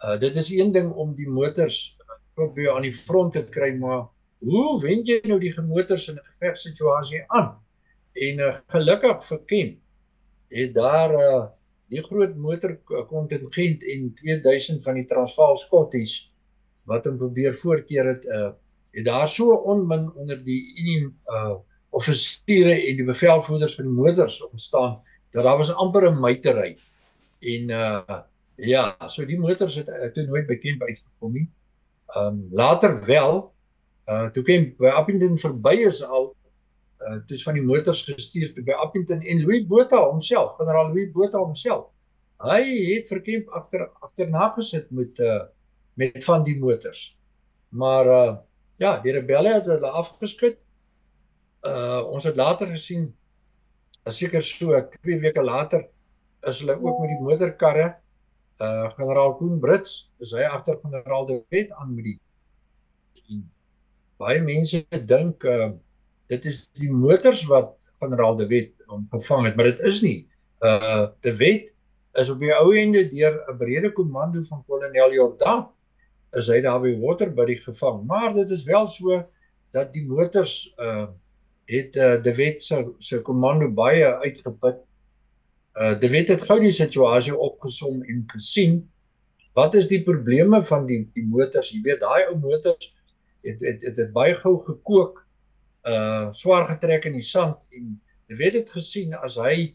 Uh dit is een ding om die motors uh, tot by aan die front te kry maar hoe wen jy nou die motors in 'n gevegssituasie aan? En uh, gelukkig vir Kemp het daar uh die groot motor kontingent en 2000 van die Transvaal Scotties wat hom probeer voorkeer het uh het daar so onmin onder die Unie uh offisiere en die bevelvoerders van die motors ontstaan dat daar was amper 'n muitery. En uh ja, so die motors het uh, toe nooit bekend uitgekom nie. Um later wel uh toe kom by Appington verby is al uh dis van die motors gestuur te by Appington en Louis Botha homself, generaal Louis Botha homself. Hy het verkemp agter agterna gesit met uh met van die motors. Maar uh ja, die rebelle het hulle afgeskit. Uh ons het later gesien seker so 2 weke later is hulle ook met die motorkarre uh generaal Koen Brits is hy agter generaal De Wet aan met die en baie mense dink uh dit is die motors wat generaal De Wet hom gevang het, maar dit is nie. Uh De Wet is op die ou ende deur 'n brede komando van kolonel Jordan is hy daar by Waterbury gevang. Maar dit is wel so dat die motors uh het uh, De Wet se se komando baie uitgeput. uh De Wet het gou die situasie opgesom en gesien wat is die probleme van die die motors? Jy weet daai ou motors het het het, het baie gou gekook, uh swaar getrek in die sand en De Wet het gesien as hy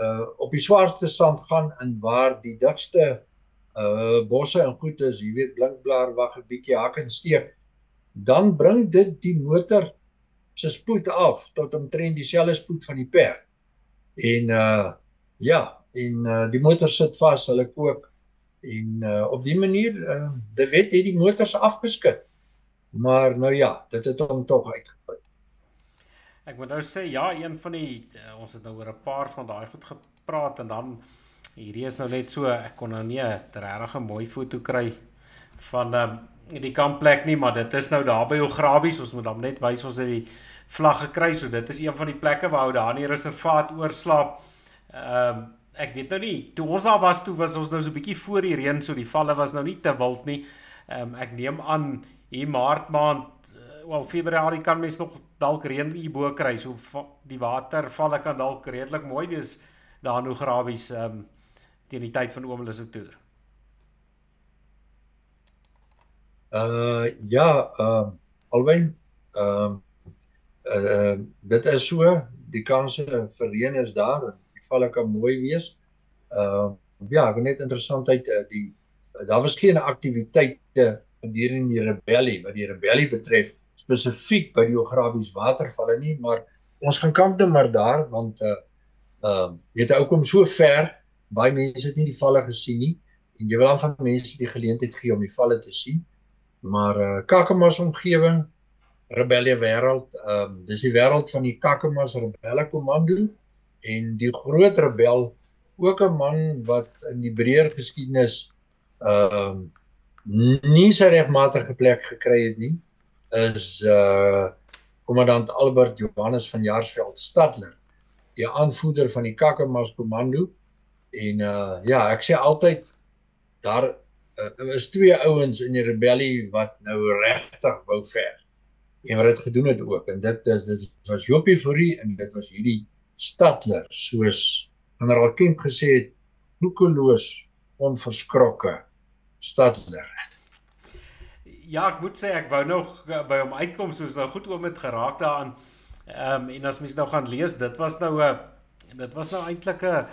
uh op die swaarste sand gaan in waar die digste uh bosse en goed is, jy weet blinkblaar wag 'n bietjie hak en steek, dan bring dit die motor se spoed af tot omtrent dieselfde spoed van die perd. En uh ja, en uh die motor sit vas, hulle kook en uh op die manier uh die wet het die motors afgeskit. Maar nou ja, dit het hom tog uitgeput. Ek moet nou sê ja, een van die uh, ons het nou oor 'n paar van daai goed gepraat en dan hierdie is nou net so ek kon nou nie 'n regtig mooi foto kry van um, die kampplek nie, maar dit is nou daar by Ograbies. Ons moet dan net wys ons het die vlag gekry. So dit is een van die plekke waar ou daar in die reservaat oorslaap. Ehm um, ek weet nou nie, toe ons daar was toe was ons nou so 'n bietjie voor die reën, so die valle was nou nie te wild nie. Ehm um, ek neem aan hier Maart maand wel Februarie kan mens nog dalk reën hierbo kry. So die watervalle kan dalk redelik mooi wees daar in Ograbies ehm um, teen die tyd van Oomle se toer. Uh ja, ehm uh, alwen ehm uh, uh, dit is so die kanse vir reën is daar en die valle kan mooi wees. Ehm uh, ja, ek het net interessantheid uh, die uh, daar was geen aktiwiteite gedurende die rebellie wat die rebellie betref spesifiek by die geografies watervalle nie, maar ons gaan kamp net maar daar want uh ehm uh, weet ou kom so ver, baie mense het nie die valle gesien nie en jy wil dan van mense die geleentheid gee om die valle te sien. Maar uh Kakamas omgewing rebellie wêreld, ehm um, dis die wêreld van die Kakamas rebelle komando en die groot rebel ook 'n man wat in die breër geskiedenis ehm um, nie sy regmatige plek gekry het nie is uh kommandant Albert Johannes van Jaarsveld Stadler, die aanvoerder van die Kakamas komando. En uh ja, ek sê altyd daar uh, is twee ouens in die rebellie wat nou regtig wou veg. En wat dit gedoen het ook en dit is dit was Jopie Fourie en dit was hierdie Stadler soos generaal Kemp gesê het, roekeloos onverskrokke Stadler ja, ek moet sê ek wou nog uh, by hom uitkom soos nou goed oom het geraak daaraan. Ehm um, en as mens nou gaan lees, dit was nou 'n uh, dit was nou eintlik 'n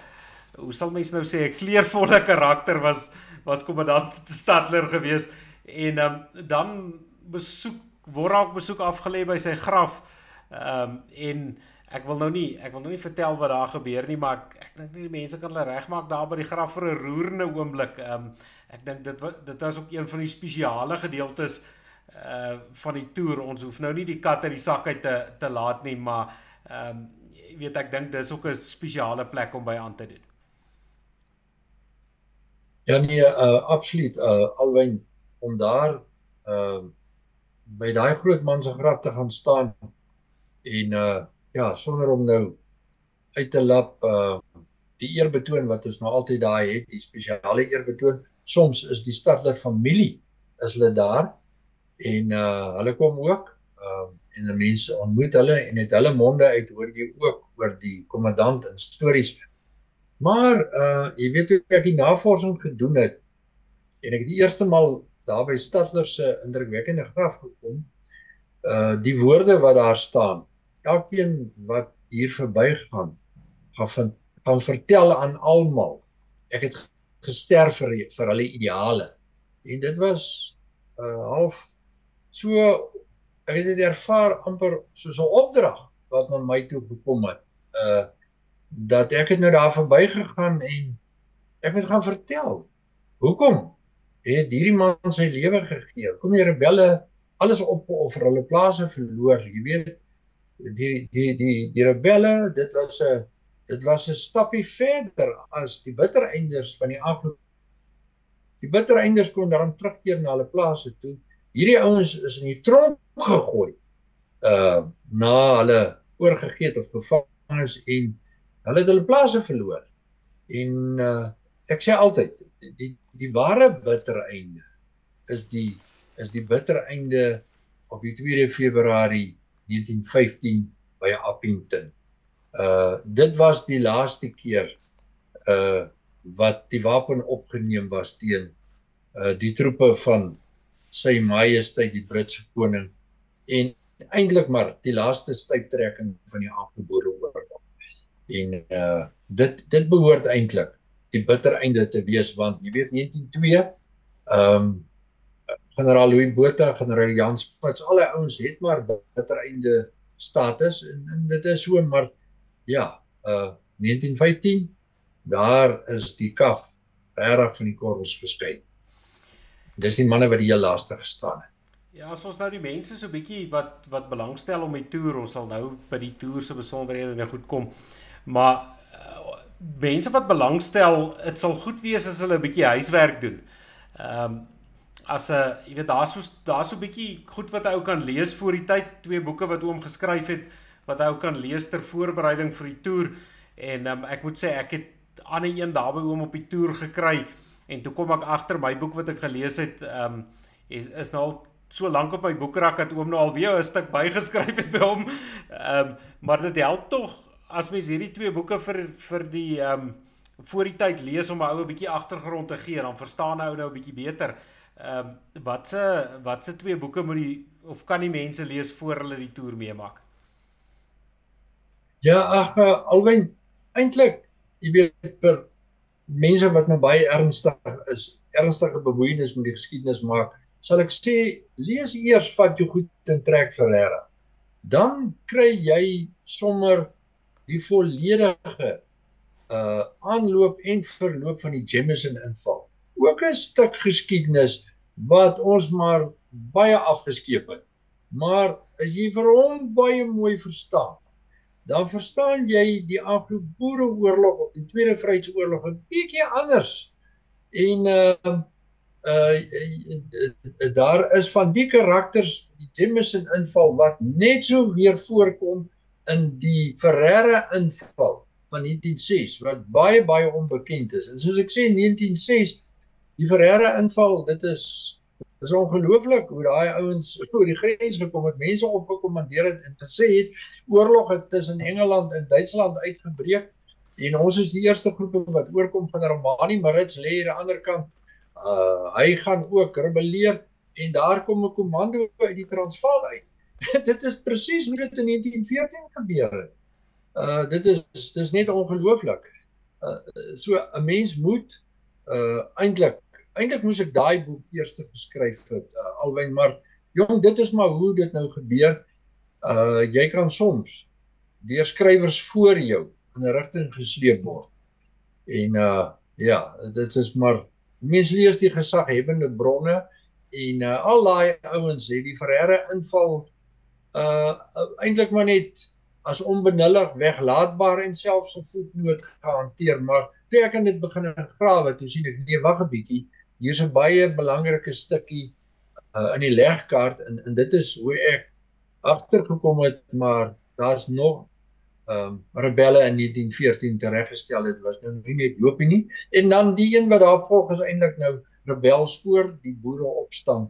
hoe sal mens nou sê 'n kleurvolle karakter was was kommandant Stadler gewees en ehm um, dan besoek word ook besoek afgelê by sy graf. Ehm um, en ek wil nou nie ek wil nou nie vertel wat daar gebeur nie, maar ek, ek dink nie die mense kan hulle regmaak daar by die graf vir 'n roerende oomblik. Ehm um, ek dink dit dit was ook een van die spesiale gedeeltes uh van die toer. Ons hoef nou nie die kat uit die sak uit te te laat nie, maar ehm um, jy weet ek dink dis ook 'n spesiale plek om by aan te doen. Ja nee, uh absoluut uh alwen om daar uh by daai groot man se graf te gaan staan en uh ja, sonder om nou uit te lap uh die eerbetoon wat ons nou altyd daai het, die spesiale eerbetoon soms is die stadler familie is hulle daar en uh hulle kom ook uh en mense ontmoet hulle en het hulle monde uit hoor jy ook oor die kommandant en stories. Maar uh jy weet hoe ek die navorsing gedoen het en ek het die eerste maal daar by stadler se indrukwekkende graf gekom. Uh die woorde wat daar staan. Elkeen wat hier verbygaan gaan gaan vertel aan almal. Ek het gesterf vir vir hulle ideale. En dit was uh, half so ek het dit ervaar amper soos 'n opdrag wat na my toe gekom het. Uh dat ek het nou daar verbygegaan en ek moet gaan vertel. Hoekom het hierdie man sy lewe gegee? Kom die rebelle alles opgeoffer, hulle plase verloor, jy weet die die die die rebelle, dit was 'n dit was 'n stappie verder as die bittereinders van die afloop. Die bittereinders kon dan terugkeer na hulle plase toe. Hierdie ouens is in die tronk gegooi. Uh na hulle oorgegee het of gevang is en hulle het hulle plase verloor. En uh ek sê altyd die die ware bittereinde is die is die bittereinde op die 2 Februarie 1915 by Appington uh dit was die laaste keer uh wat die wapen opgeneem was teen uh die troepe van sy majesteit die Britse koning en eintlik maar die laaste stuiptrekking van die afgebore oorlog. En uh dit dit behoort eintlik die bitter einde te wees want jy weet 192 ehm um, generaal Louis Botha, generaal Jan Spitz, al die ouens het maar bitter einde status en, en dit is so maar ja, uh 1915 daar is die kaf reg van die korrels geskei. Dis die manne wat die heel laaste gestaan het. Ja, as ons nou die mense so bietjie wat wat belangstel om die toer, ons sal nou by die toer se besonderhede nou goed kom. Maar uh, mense wat belangstel, dit sal goed wees as hulle 'n bietjie huiswerk doen. Ehm um, as 'n jy weet daar's so daar's so 'n bietjie goed wat hy ou kan lees voor die tyd, twee boeke wat oom geskryf het wat hy ou kan lees ter voorbereiding vir die toer en um, ek moet sê ek het ander een daarby oom op die toer gekry en toe kom ek agter my boek wat ek gelees het um, is nou al so lank op my boekrak dat oom nou al weer 'n stuk bygeskryf het by hom. Ehm um, maar dit help tog as mens hierdie twee boeke vir vir die ehm um, voor die tyd lees om 'n ou 'n bietjie agtergrond te gee, dan verstaan hy nou 'n bietjie beter. Ehm um, wat se wat se twee boeke moet die of kan die mense lees voor hulle die toer meemaak? Ja, ag uh, alwen eintlik jy weet vir mense wat nou baie ernstig is, ernstige bemoeienis met die geskiedenis maak, sal ek sê lees eers wat jy goed in trek vir Herre. Dan kry jy sommer die volledige uh aanloop en verloop van die Jameson inval ook 'n stuk geskiedenis wat ons maar baie afgeskeep het. Maar as jy vir hom baie mooi verstaan, dan verstaan jy die Anglo-Boereoorlog die Tweede Vryheidsoorlog 'n bietjie anders. En uh uh, uh, uh daar is van die karakters die Jameson inval wat net so weer voorkom in die Ferreira inval van 1906 wat baie baie onbekend is. En soos ek sê 1906 die Ferreira inval, dit is dis ongelooflik hoe daai ouens oor die grens gekom het, mense opgekommandeer het en gesê het oorlog het tussen Engeland en Duitsland uitgebreek en ons is die eerste groepe wat oorkom van Romani, Marits lê aan die ander kant. Uh hy gaan ook rebelleer en daar kom 'n komando uit die Transvaal uit. [laughs] dit is presies hoe dit in 1914 gebeur het. Uh dit is dis net ongelooflik. Uh so 'n mens moet uh eintlik eintlik moes ek daai boek eers geskryf het uh, alwen maar jong dit is maar hoe dit nou gebeur. Uh jy kan soms deur skrywers voor jou in 'n rigting gesleep word. En uh ja dit is maar mense lees die gesaghebende bronne en uh, al daai ouens het die verre inval uh eintlik maar net as onbenullig weglaatbaar en selfs 'n voetnoot gehanteer maar toe ek aan dit begin grawe toe sien ek nee wag 'n bietjie hier's 'n baie belangrike stukkie uh, in die legkaart en en dit is hoe ek agtergekom het maar daar's nog ehm um, rebelle in 1914 tereggestel het was nou nie net Jopie nie. En dan die een wat daar volg is eintlik nou rebelspoor die boere opstand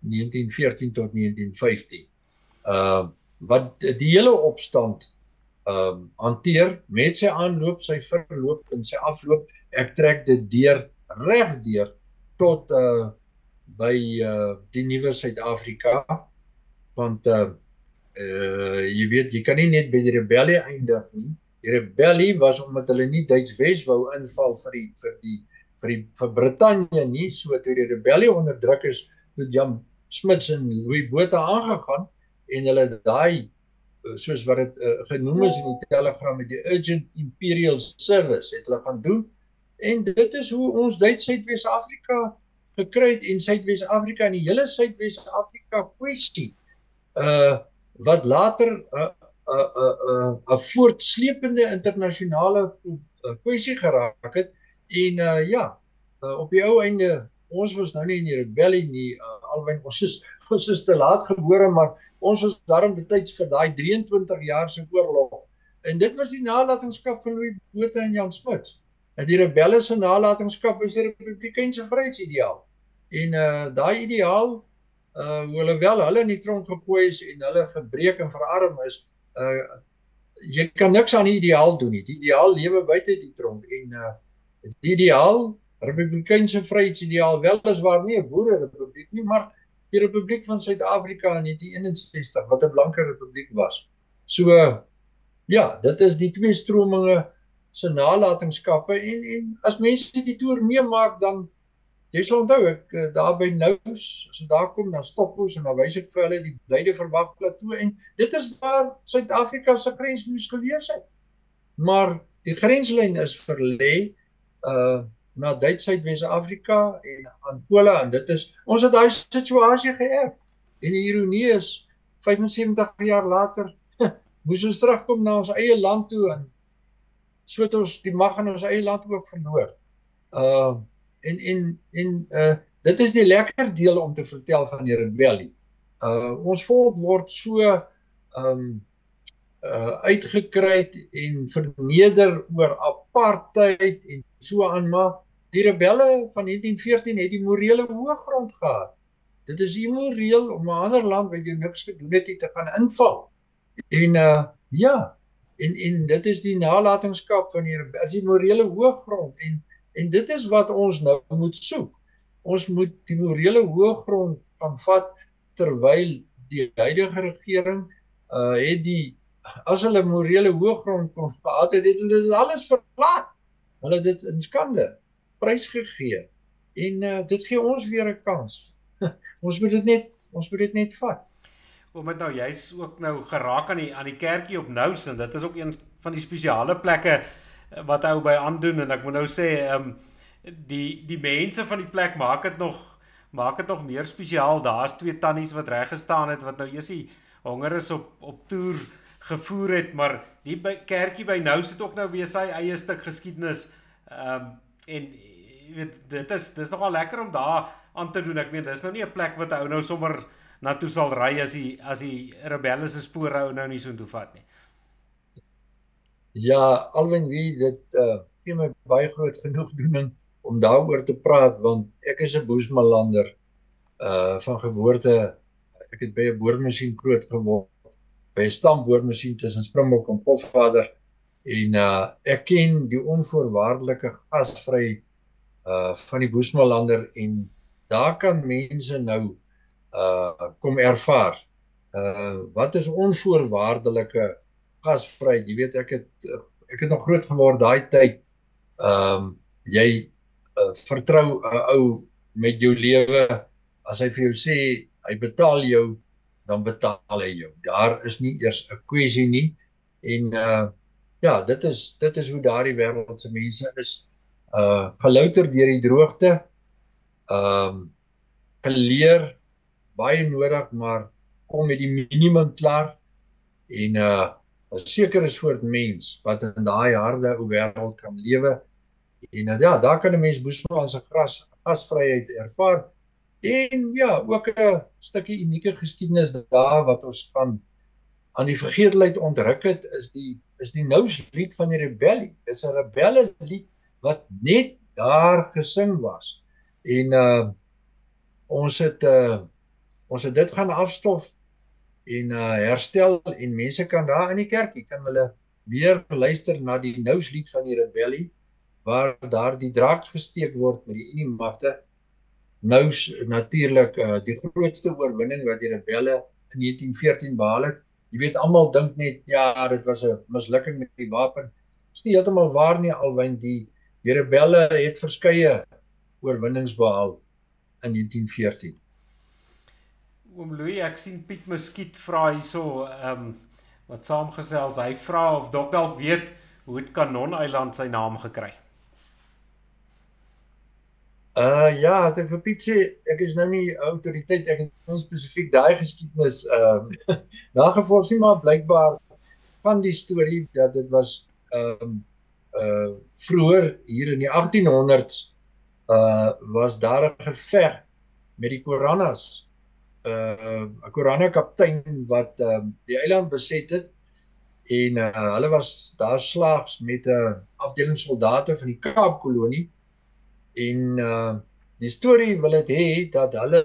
1914 tot 1915 ehm uh, wat die hele opstand ehm um, hanteer met sy aanloop sy verloop en sy afloop ek trek dit deur reg deur tot uh by uh die nuwe Suid-Afrika want uh uh jy weet jy kan nie net by die rebellie eindig nie. Die rebellie was omdat hulle nie Duits Wes wou inval vir die vir die vir die vir Brittanje nie, so toe die rebellie onderdruk is, het Jan Smits en Louis Botha aangegaan en hulle daai soos wat dit uh, genoem is in die telegram met die urgent imperial service het hulle gaan doen En dit is hoe ons Duits Suidwes-Afrika gekry het en Suidwes-Afrika en die hele Suidwes-Afrika kwessie uh wat later 'n uh, 'n uh, 'n uh, 'n uh, voortsleepende internasionale uh, kwessie geraak het en uh ja, uh, op die ou einde ons was nou nie in die rebellie nie, uh, alwen ons is [laughs] ons is te laat gebore, maar ons was daarom betyds vir daai 23 jaar se oorlog. En dit was die nalatenskap van Louis Botha en Jan Smuts dat die rebelle se nalatenskap is die republikeinse vryheidsideaal. En uh daai ideaal uh hoe hulle wel hulle in die tronk gepooi is en hulle gebreek en verarm is, uh jy kan niks aan die ideaal doen nie. Die ideaal lewe buite die tronk en uh Die ideaal, republikeinse vryheidsideaal wel is waar nie 'n boere republiek nie, maar die Republiek van Suid-Afrika in 1961 wat 'n blanke republiek was. So ja, dit is die twee strominge se nalatenskappe en en as mense die toer meemaak dan jy sal onthou ek eh, daar by Nous as jy daar kom dan stop ons en dan wys ek vir hulle die blyde verwag plateau en dit is waar Suid-Afrika se grens moes gewees het. Maar die grenslyn is verlê uh na Duits-Suidwes-Afrika en Angola en dit is ons het daai situasie geërf. En die ironie is 75 jaar later [laughs] moes ons terugkom na ons eie land toe en so het ons die mag in ons eie land ook verloor. Uh en en en uh dit is die lekker deel om te vertel van die rebellie. Uh ons volk word so um uh uitgekry en verneder oor apartheid en so aan maar die rebelle van 1914 het die morele hoëgrond gehad. Dit is immoreel om 'n ander land wat jy niks gedoen het te gaan inval. En uh ja, en en dit is die nalatenskap van die as die morele hoëgrond en En dit is wat ons nou moet soek. Ons moet die morele hoëgrond kan vat terwyl die huidige regering uh het die as hulle morele hoëgrond kon gehad het, het hulle dit alles verlaat. Hulle het dit in skande prysgegee. En uh dit gee ons weer 'n kans. [laughs] ons moet dit net ons moet dit net vat. Om dit nou jy's ook nou geraak aan die aan die kerkie op Nous en dit is ook een van die spesiale plekke wat hy by aandoen en ek moet nou sê ehm um, die die mense van die plek maak dit nog maak dit nog meer spesiaal. Daar's twee tannies wat reg gestaan het wat nou eers die honger is op op toer gevoer het, maar die by, kerkie by nou sit ook nou weer sy eie stuk geskiedenis. Ehm um, en jy weet dit is dis nogal lekker om daar aan te doen. Ek meen dis nou nie 'n plek wat ou nou sommer na toe sal ry as die as die rebelle se spore ou nou nie so intoe vat nie. Ja, alwen wie dit uh gee my baie groot genoegdoening om daaroor te praat want ek is 'n Boesmalander uh van geboorte. Ek het by 'n boormasjien groot geword. By 'n stamboormasjien tussen Springbok en Pofvader en uh ek ken die onvoorwaardelike gasvry uh van die Boesmalander en daar kan mense nou uh kom ervaar. Uh wat is onvoorwaardelike gasvry. Jy weet ek het ek het nog groot geword daai tyd. Ehm um, jy uh, vertrou 'n uh, ou met jou lewe as hy vir jou sê hy betaal jou dan betaal hy jou. Daar is nie eers 'n kwessie nie en uh ja, dit is dit is hoe daardie wêreld se mense is uh gelouter deur die droogte. Ehm um, geleer baie nodig maar kom met die minimum klaar en uh 'n sekere soort mens wat in daai harde ou wêreld kan lewe. En uh, ja, daar kan 'n mens boesman se gras gasvryheid ervaar. En ja, ook 'n stukkie unieke geskiedenis daar wat ons gaan aan die vergeetlikheid ontruk het is die is die nous lied van die rebellie. Dis 'n rebelle lied wat net daar gesing was. En uh ons het uh ons het dit gaan afstof en uh, herstel en mense kan daar in die kerk, jy kan hulle weer luister na die nouslied van die rebellie waar daar die draak gesteek word met die Unie magte. Nous natuurlik uh, die grootste oorwinning wat die rebelle in 1914 behaal het. Jy weet almal dink net ja, dit was 'n mislukking met die wapen. Dis nie heeltemal waar nie alwen die die rebelle het verskeie oorwinnings behaal in 1914. Oom Louis, ek sien Piet Muskiet vra hierso, ehm um, wat saamgesels. Hy vra of Dok dalk weet hoe het Kanon Eiland sy naam gekry. Uh ja, het ek vir Piet sê, ek is nou nie autoriteit, ek het nou spesifiek daai geskiedenis ehm um, [laughs] nagevors nie maar blykbaar van die storie dat dit was ehm um, uh vroeër hier in die 1800s uh was daar 'n geveg met die Koranas uh 'n Korana kaptein wat ehm uh, die eiland beset het en uh, hulle was daar slaags met 'n uh, afdeling soldate van die Kaapkolonie en uh die storie wil dit hê dat hulle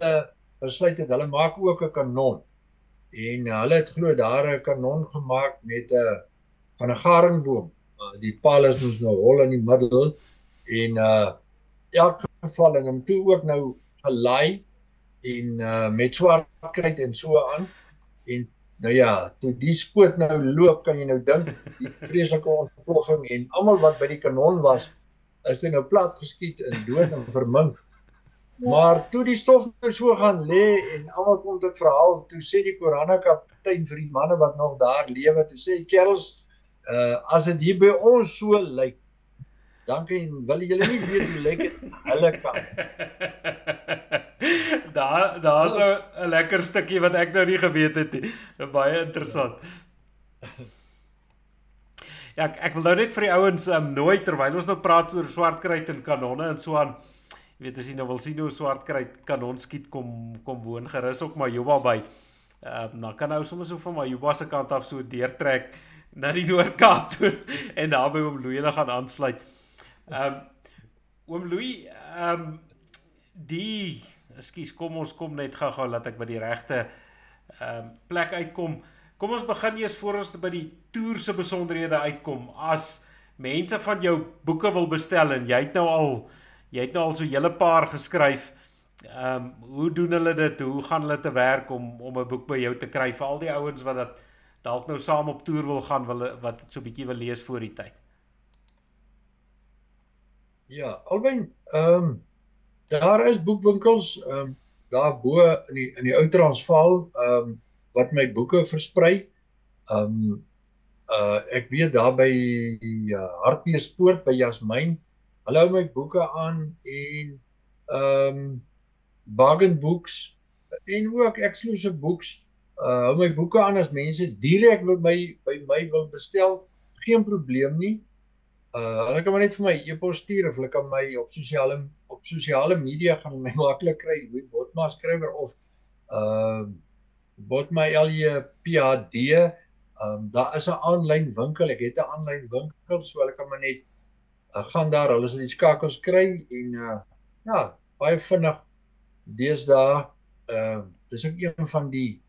besluit het hulle maak ook 'n kanon en uh, hulle het glo daar 'n kanon gemaak met 'n uh, van 'n garingboom. Uh, die paal is mos nou hol in die middel En uh elk geval en hom toe ook nou gelei en uh met swart kruit en so aan en nou ja, toe die skoot nou loop, kan jy nou dink die [laughs] vreeslike ontploffing en almal wat by die kanon was, is dit nou plat geskiet en dood en vermink. Maar toe die stof nou so gaan lê en almal kom dit verhaal, toe sê die Korana kaptein vir die manne wat nog daar lewe, toe sê kerels, uh as dit hier by ons so lyk, dan kan wil julle nie weet hoe lyk dit hulle kan. [laughs] [laughs] daar daar's nou 'n lekker stukkie wat ek nou nie geweet het nie. Baie interessant. Ja, ek, ek wil nou net vir die ouens um, nooi terwyl ons nou praat oor swartkruit en kanonne en so aan. Jy weet as jy nou wil sien hoe swartkruit kanon skiet kom kom woon gerus ook maar Juba by. Ehm um, dan kan nou sommer so van my Juba se kant af so deurtrek na die [laughs] Noord-Kaap toe en daar by oom Louie gaan aansluit. Ehm um, oom Louie, ehm um, die ekskuus, kom ons kom net gou-gou laat ek by die regte ehm um, plek uitkom. Kom ons begin eers voor ons by die toer se besonderhede uitkom. As mense van jou boeke wil bestel en jy het nou al jy het nou al so 'n hele paar geskryf. Ehm um, hoe doen hulle dit? Hoe gaan hulle te werk om om 'n boek by jou te kry vir al die ouens wat dat dalk nou saam op toer wil gaan wil wat so 'n bietjie wil lees voor die tyd? Ja, albei ehm um, Daar is boekwinkels ehm um, daar bo in die in die Ou Transvaal ehm um, wat my boeke versprei. Ehm um, uh ek weet daar by die uh, Hartbeespoort by Jasmin. Hulle hou my boeke aan en ehm um, Bargain Books en ook Exclusive Books uh hou my boeke aan as mense direk wil by by my wil bestel. Geen probleem nie. Uh hulle kan maar net vir my e-pos stuur of hulle kan my op sosiale op sosiale media gaan my maklik kry, hoe Botma skrywer of uh Botma LJPAD. Um daar is 'n aanlyn winkel. Ek het 'n aanlyn winkel, so hulle kan maar net uh, gaan daar, hulle sal die skakels kry en uh ja, baie vinnig deesdae uh dis ook een van die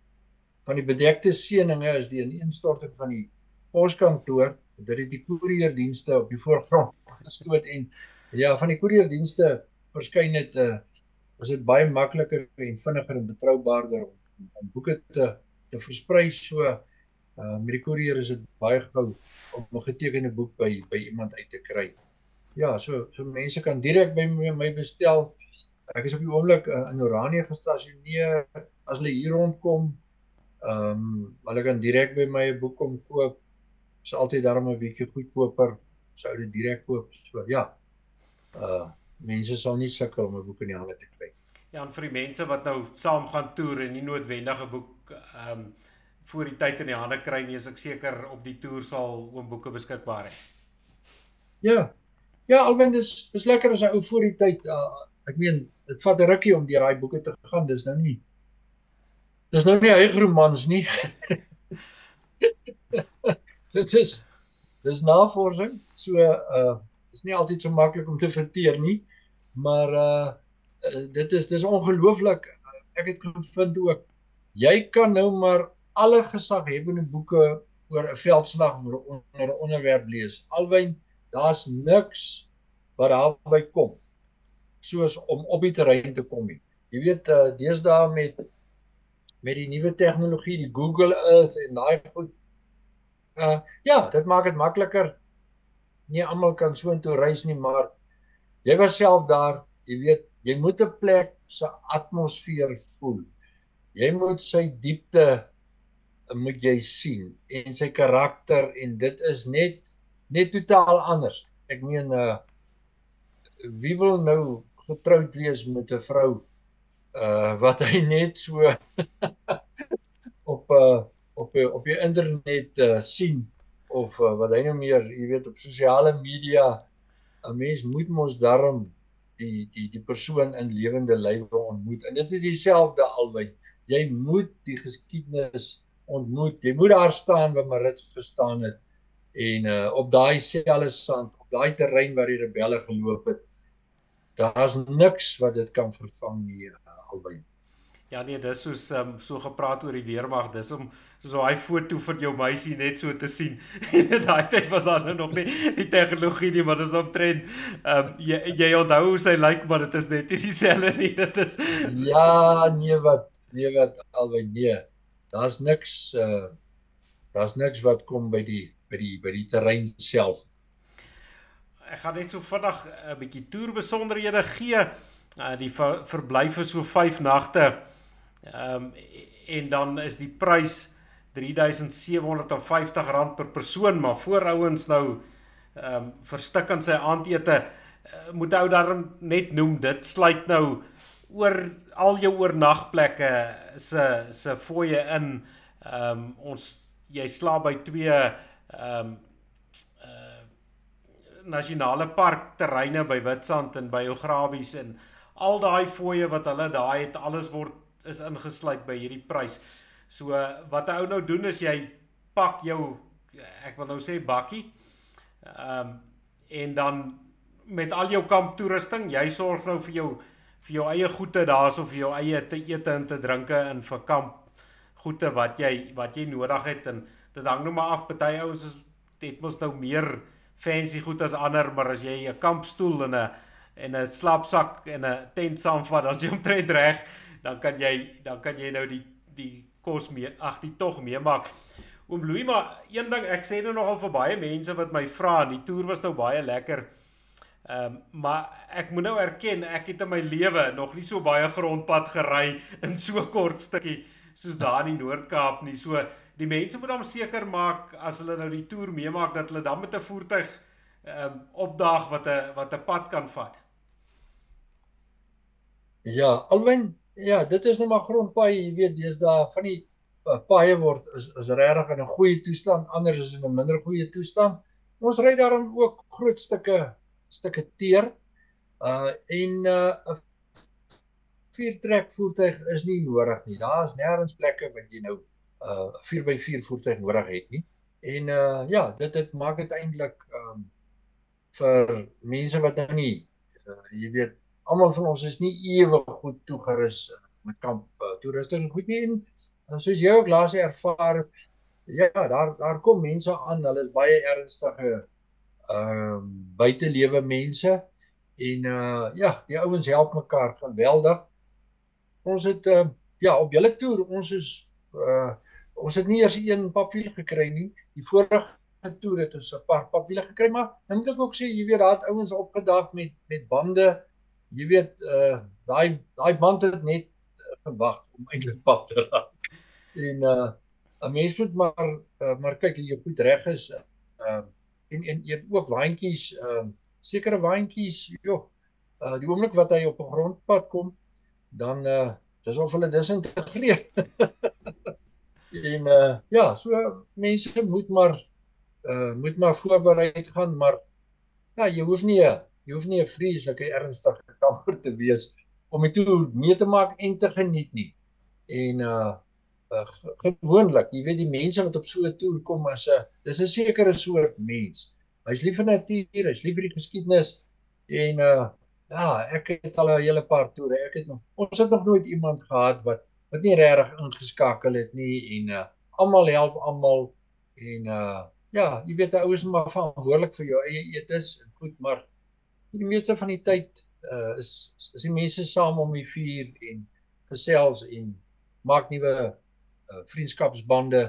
van die bedekte seëninge is die ineenstorting van die poskantoor dat dit die koerierdienste op die voorgrond gestoot en ja, van die koerierdienste verskyn dit 'n uh, is dit baie makliker en vinniger en betroubaarder om, om boeke te te versprei so uh, met die koerier is dit baie gou om 'n getekende boek by by iemand uit te kry. Ja, so so mense kan direk by my, my bestel. Ek is op die oomblik uh, in Oranje gestasioneer. As hulle hier rondkom, ehm um, hulle kan direk by my 'n boek kom koop is altyd daarom 'n bietjie goedkoper sou dit direk koop. So ja. Uh mense sal nie sukkel om 'n boek in die hande te kry. Ja, en vir die mense wat nou saam gaan toer en nie noodwendige boek ehm um, voor die tyd in die hande kry nie, is ek seker op die toer sal oom boeke beskikbaar hê. Ja. Ja, alwen dis dis lekker as 'n ou voor die tyd uh, ek meen dit vat 'n rukkie om deur daai boeke te gaan. Dis nou nie Dis nou nie hy romans nie. [laughs] dit is dis navorsing. So uh is nie altyd so maklik om te verteer nie, maar uh dit is dis ongelooflik. Ek het gevind ook jy kan nou maar alle gesaghebende boeke oor 'n veldslag of onder 'n onderwerp lees. Alwyn daar's niks wat daarby kom soos om op die terrein te kom nie. Jy weet uh deesdae met met die nuwe tegnologie, die Google Earth en daai goed Uh ja, dit maak dit makliker. Nie almal kan so intoe reis nie, maar jy was self daar, jy weet, jy moet 'n plek se atmosfeer voel. Jy moet sy diepte moet jy sien en sy karakter en dit is net net totaal anders. Ek meen uh wie wil nou getroud wees met 'n vrou uh wat hy net so [laughs] op 'n uh, op die, op die internet uh, sien of uh, wat hy nou meer, jy weet op sosiale media 'n mens moet mos darm die die die persoon in lewende lywe ontmoet. En dit is dieselfde albei. Jy moet die geskiedenis ontmoet. Jy moet daar staan waar Marits gestaan het en uh op daai selfde sand, op daai terrein waar die rebelle geloop het. Daar's niks wat dit kan vervang nie albei. Ja nee, dis soos um, so gepraat oor die weermag, dis om so daai foto van jou meisie net so te sien. [laughs] En daai tyd was daar nou nog nie die tegnologie nie, maar dis omtrent ehm um, jy jy onthou hoe sy lyk, like, maar dit is net nie dieselfde nie. [laughs] Dit is Ja, nee wat, nee wat albei nee. Daar's niks uh daar's niks wat kom by die by die by die terrein self. Ek gaan net so vinnig 'n bietjie toer besonderhede gee. Uh die ver, verblyf is so 5 nagte. Ehm um, en dan is die prys R3750 per persoon, maar voorouens nou ehm um, verstik aan sy aandete. Uh, moet ou daarom net noem dit sluit nou oor al jou oornagplekke se se fooie in. Ehm um, ons jy slaap by twee ehm um, uh, nasionale park terreine by Witstrand en by Ograbies en al daai fooie wat hulle daai het alles word is ingesluit by hierdie prys. So wat ou nou doen is jy pak jou ek wil nou sê bakkie. Ehm um, en dan met al jou kamptoerusting, jy sorg nou vir jou vir jou eie goede daarso vir jou eie te ete en te drinke in vir kamp goede wat jy wat jy nodig het en dit hang nou maar af party ouens is het mos nou meer fancy goed as ander, maar as jy 'n kampstoel en 'n en 'n slaapsak en 'n tent saamvat, dan is jy omtrent reg dan kan jy dan kan jy nou die die kos mee ag die tog meemaak. Oom Louis maar een ding ek sê nou nogal vir baie mense wat my vra en die toer was nou baie lekker. Ehm um, maar ek moet nou erken ek het in my lewe nog nie so baie grondpad gery in so kort stukkie soos daar in die Noord-Kaap nie. So die mense moet dan seker maak as hulle nou die toer meemaak dat hulle dan met 'n voertuig ehm um, opdaag wat 'n wat 'n pad kan vat. Ja, alwen Ja, dit is nou maar grondpaaie, jy weet, dis daar van die paaie word is is regtig in 'n goeie toestand, ander is in 'n minder goeie toestand. Ons ry daarom ook groot stukke stukke teer. Uh en uh 'n viertrek voertuig is nie nodig nie. Daar is nêrens plekke wat jy nou uh 'n 4x4 voertuig nodig het nie. En uh ja, dit dit maak dit eintlik um vir mense wat nou nie uh, jy weet almal van ons is nie ewe goed toegerus uh, met kamp uh, toerusting goed nie. En uh, soos jy ook laas ervaar ja daar daar kom mense aan. Hulle is baie ernstige ehm uh, buitelewe mense. En uh ja die ouens help mekaar geweldig. Ons het uh, ja op julle toer ons is uh ons het nie eers een papwiel gekry nie. Die vorige toer het ons 'n paar papwiele gekry maar nou moet ek ook sê jy weet daar het ouens opgedag met met bande jy weet uh daai daai band het net gewag om eintlik pad te raak. En uh 'n mens moet maar uh, maar kyk jy goed reg is. Uh en en jy ook waantjies uh sekere waantjies, joh. Uh die oomblik wat hy op 'n grondpad kom, dan uh dis of hulle disintegreer. [laughs] en uh ja, so mense moet maar uh moet maar voorbereid gaan, maar ja, jy hoef nie jy hoef nie 'n vreeslike ernstige kamper te wees om dit toe mee te maak en te geniet nie. En uh, uh gewoonlik, jy weet die mense wat op so 'n toer kom as 'n dis 'n sekere soort mens. Hy's lief vir natuur, hy's lief vir die geskiedenis en uh ja, ek het al 'n hele paar toere. Ek het nog ons het nog nooit iemand gehad wat wat nie regtig ingeskakel het nie en uh almal help almal en uh ja, jy weet die ouens is maar verantwoordelik vir jou eie etes en goed, maar die meeste van die tyd uh, is is die mense saam om die vuur en gesels en maak nuwe uh, vriendskapsbande.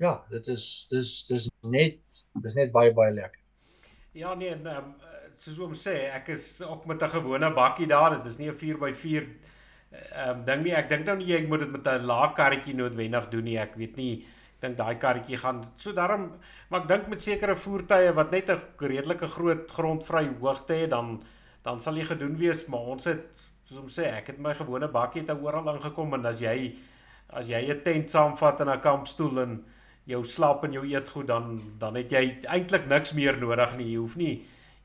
Ja, dit is dis dis net dis net baie baie lekker. Ja nee, en um, soos oom sê, ek is ook met 'n gewone bakkie daar. Dit is nie 'n 4x4 ehm um, ding nie. Ek dink nou nie ek moet dit met 'n laakkarretjie noodwendig doen nie. Ek weet nie dink daai karretjie gaan so daarom maar ek dink met sekere voertuie wat net 'n redelike groot grondvry hoogte het dan dan sal jy gedoen wees maar ons het soos om sê ek het my gewone bakkie het oral aangekom en as jy as jy 'n tent saamvat en 'n kampstoel en jou slaap en jou eetgoed dan dan het jy eintlik niks meer nodig nie. Jy hoef nie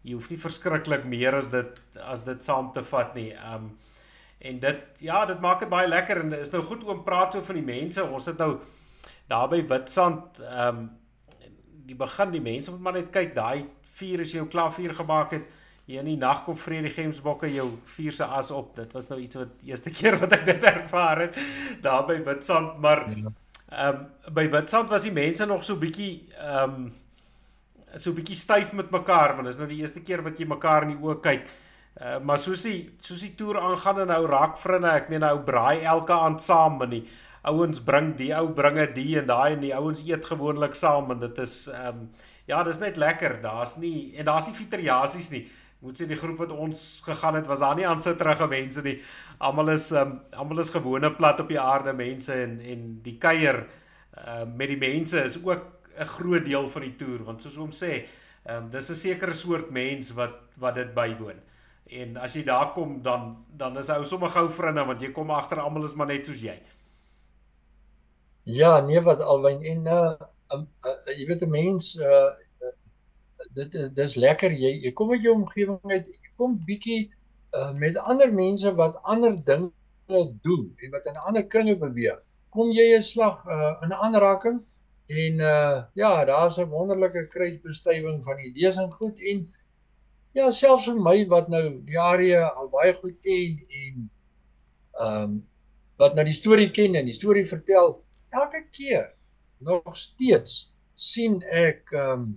jy hoef nie verskriklik meer as dit as dit saam te vat nie. Um en dit ja dit maak dit baie lekker en is nou goed om praat so van die mense. Ons het nou daar by Witstrand ehm um, die begin die mense moet maar net kyk daai vuur as jy jou klaar vuur gemaak het hier in die nag kom vrede gemsbokke jou vuur se as op. Dit was nou iets wat eerste [laughs] keer wat ek dit ervaar het daar by Witstrand, maar ja. ehm um, by Witstrand was die mense nog so bietjie ehm um, so bietjie styf met mekaar want dis nou die eerste keer wat jy mekaar in die oë kyk. Uh, maar soos die soos die toer aangaan en nou raak vriende, ek meen nou braai elke aand saam in die ouens bring die ou bringe die en daai en die ouens eet gewoonlik saam en dit is ehm um, ja, dis net lekker. Daar's nie en daar's nie fiteriasies nie. Moet sê die groep wat ons gegaan het was daar nie aansitterige mense nie. Almal is ehm um, almal is gewone plat op die aarde mense en en die kuier ehm uh, met die mense is ook 'n groot deel van die toer want soos oom sê, ehm um, dis 'n sekere soort mens wat wat dit bywoon. En as jy daar kom dan dan is hy sommer gou vriende want jy kom agter almal is maar net soos jy. Ja, nee wat alwyn en uh, uh, uh jy weet 'n mens uh dit is dis lekker jy jy kom uit jou omgewing uit jy kom bietjie uh met ander mense wat ander dinge doen en wat in 'n ander kringe beweeg. Kom jy 'n slag uh in aanraking en uh ja, daar's 'n wonderlike kruisbestuiving van idees en goed en ja, selfs vir my wat nou die area al baie goed ken en ehm um, wat nou die storie ken en die storie vertel elke keer nog steeds sien ek um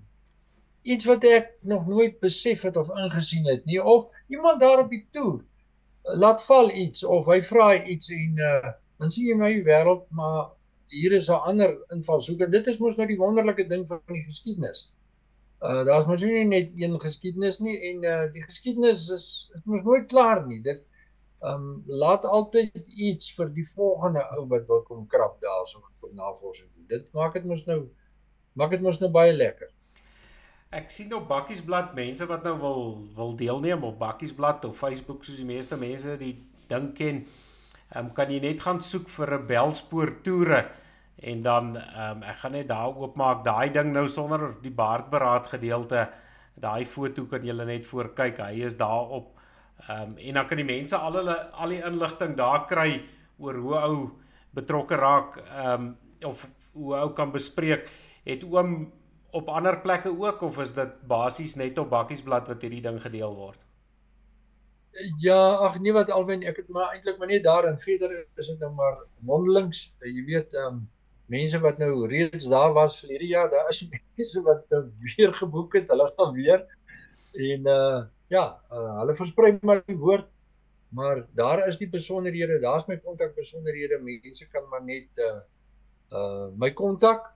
iets wat ek nog nooit besef het of ingesien het nie of iemand daar op die toer laat val iets of hy vra iets en uh dan sien jy my wêreld maar hier is 'n ander invalshoek en dit is mos nou die wonderlike ding van die geskiedenis. Uh daar's mos nie net een geskiedenis nie en uh die geskiedenis is is mos nooit klaar nie. Dit um laat altyd iets vir die volgende ou wat wil kom krap daarso kom navorsing doen. Dit maak dit mos nou maak dit mos nou baie lekker. Ek sien op Bakkiesblad mense wat nou wil wil deelneem op Bakkiesblad of Facebook soos die meeste mense die ding ken. Ehm um, kan jy net gaan soek vir 'n belspoor toere en dan ehm um, ek gaan net daar oopmaak daai ding nou sonder die baardberaad gedeelte. Daai foto kan jy net voor kyk. Hy is daar op Ehm um, en dan kan die mense al hulle al die inligting daar kry oor hoe ou betrokke raak ehm um, of hoe ou kan bespreek. Het oom op ander plekke ook of is dit basies net op bakkiesblad wat hierdie ding gedeel word? Ja, ag nee wat alwen ek het maar eintlik maar net daar en verder is dit nou maar mondelings. Jy weet ehm um, mense wat nou reeds daar was vir hierdie jaar, daar is [laughs] mense wat nou weer geboek het, hulle gaan weer en uh ja, uh, hulle versprei maar die woord, maar daar is die besonderhede, daar's my kontak besonderhede, mense kan maar net uh uh my kontak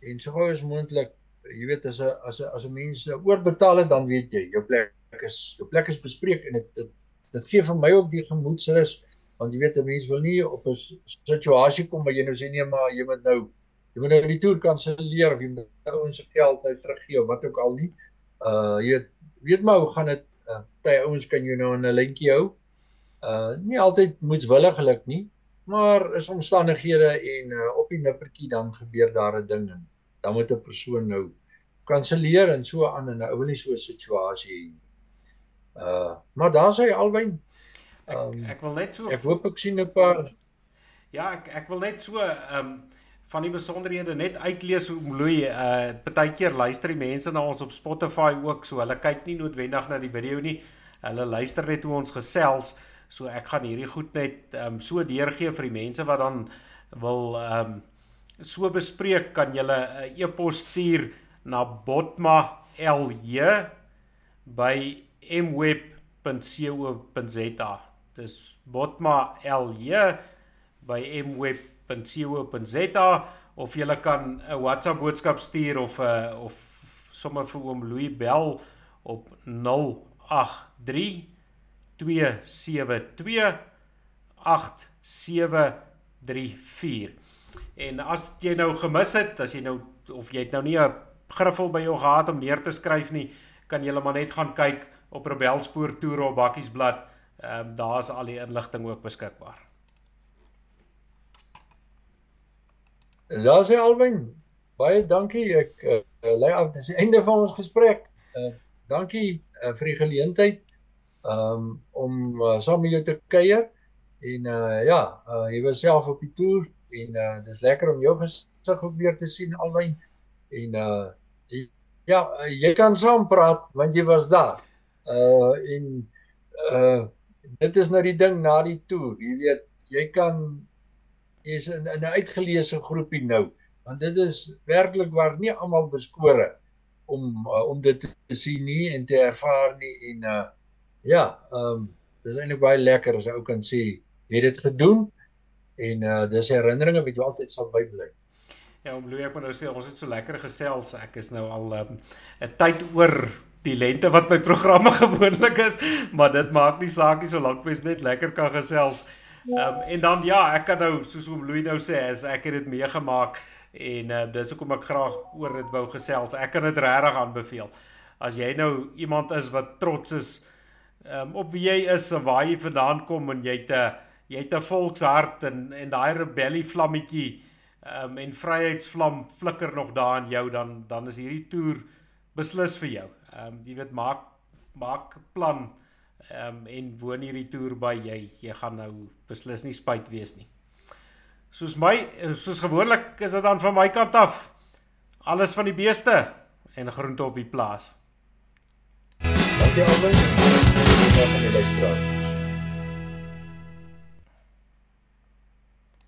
en so gou as moontlik, jy weet as 'n as 'n as 'n mens oorbetaal het, dan weet jy, jou plek is jou plek is bespreek en dit dit dit gee vir my ook die gemoedsrus want jy weet 'n mens wil nie op 'n situasie kom waar jy nou sê nee maar jy moet nou jy moet nou die toer kanselleer of jy moet nou ons geld nou teruggee of wat ook al nie. Uh jy weet weet maar hoe gaan dit uh, baie ouens kan jou nou in 'n lentjie hou. Uh nie altyd moetswilliglik nie, maar is omstandighede en uh, op die nippertjie dan gebeur daar 'n ding en dan moet 'n persoon nou kanselleer en so aan en nou wil nie so 'n situasie hê nie. Uh maar daar sê albei um, ek ek wil net so ek hoop ek sien 'n paar Ja, ek ek wil net so ehm um, van die besonderhede net uitlees hoe Louis uh partykeer luister die mense na ons op Spotify ook so hulle kyk nie noodwendig na die video nie. Hulle luister net hoe ons gesels. So ek gaan hierdie goed net um so deurgee vir die mense wat dan wil um so bespreek kan julle 'n uh, e-pos stuur na botma.ly by mweb.co.za dis botma.ly www.co.za of jy kan 'n WhatsApp boodskap stuur of 'n uh, eh, of sommer vir oom Louis bel op 083 272 8734. En as jy nou gemis het, as jy nou of jy het nou nie 'n griffel by jou gehad om neer te skryf nie, kan jy maar net gaan kyk op Rebelspoor toer op Bakkiesblad. Ehm um, daar's al die inligting ook beskikbaar. Daar sê Alwyn, baie dankie. Ek uh, lei af dis die einde van ons gesprek. Uh, dankie uh, vir die geleentheid um, om uh, saam met jou te kuier. En uh, ja, uh, jy was self op die toer en uh, dis lekker om jou gesig ook weer te sien Alwyn. En uh, ja, jy kan saam praat want jy was daar. Uh en uh dit is nou die ding na die toer. Jy weet, jy kan jy's in, 'n uitgeleese groepie nou, want dit is werklik waar nie almal beskore om uh, om dit te sien nie en te ervaar nie en uh ja, ehm um, dis eintlik baie lekker as jy ou kan sê het dit gedoen en uh dis herinneringe wat jy altyd sal bybly. Ja, om Louis ek moet nou sê ons het so lekker gesels. Ek is nou al 'n um, tyd oor die lente wat my programme [laughs] gewoonlik is, maar dit maak nie saak nie solank mens net lekker kan gesels. Ehm um, en dan ja, ek kan nou soos om Louis nou sê, as ek het dit meegemaak en uh, dis hoekom ek graag oor dit wou gesels. Ek kan dit regtig aanbeveel. As jy nou iemand is wat trots is um, op wie jy is en waar jy vandaan kom en jy het 'n jy het 'n volkshart en en daai rebellie vlammetjie um, en vryheidsvlam flikker nog daar in jou dan dan is hierdie toer beslis vir jou. Ehm um, jy weet maak maak plan um, en woon hierdie toer by jy jy gaan nou beslis nie spyt wees nie. Soos my soos gewoonlik is dit dan van my kant af alles van die beeste en groente op die plaas. Dankie albei. Dankie vir die luisteraar.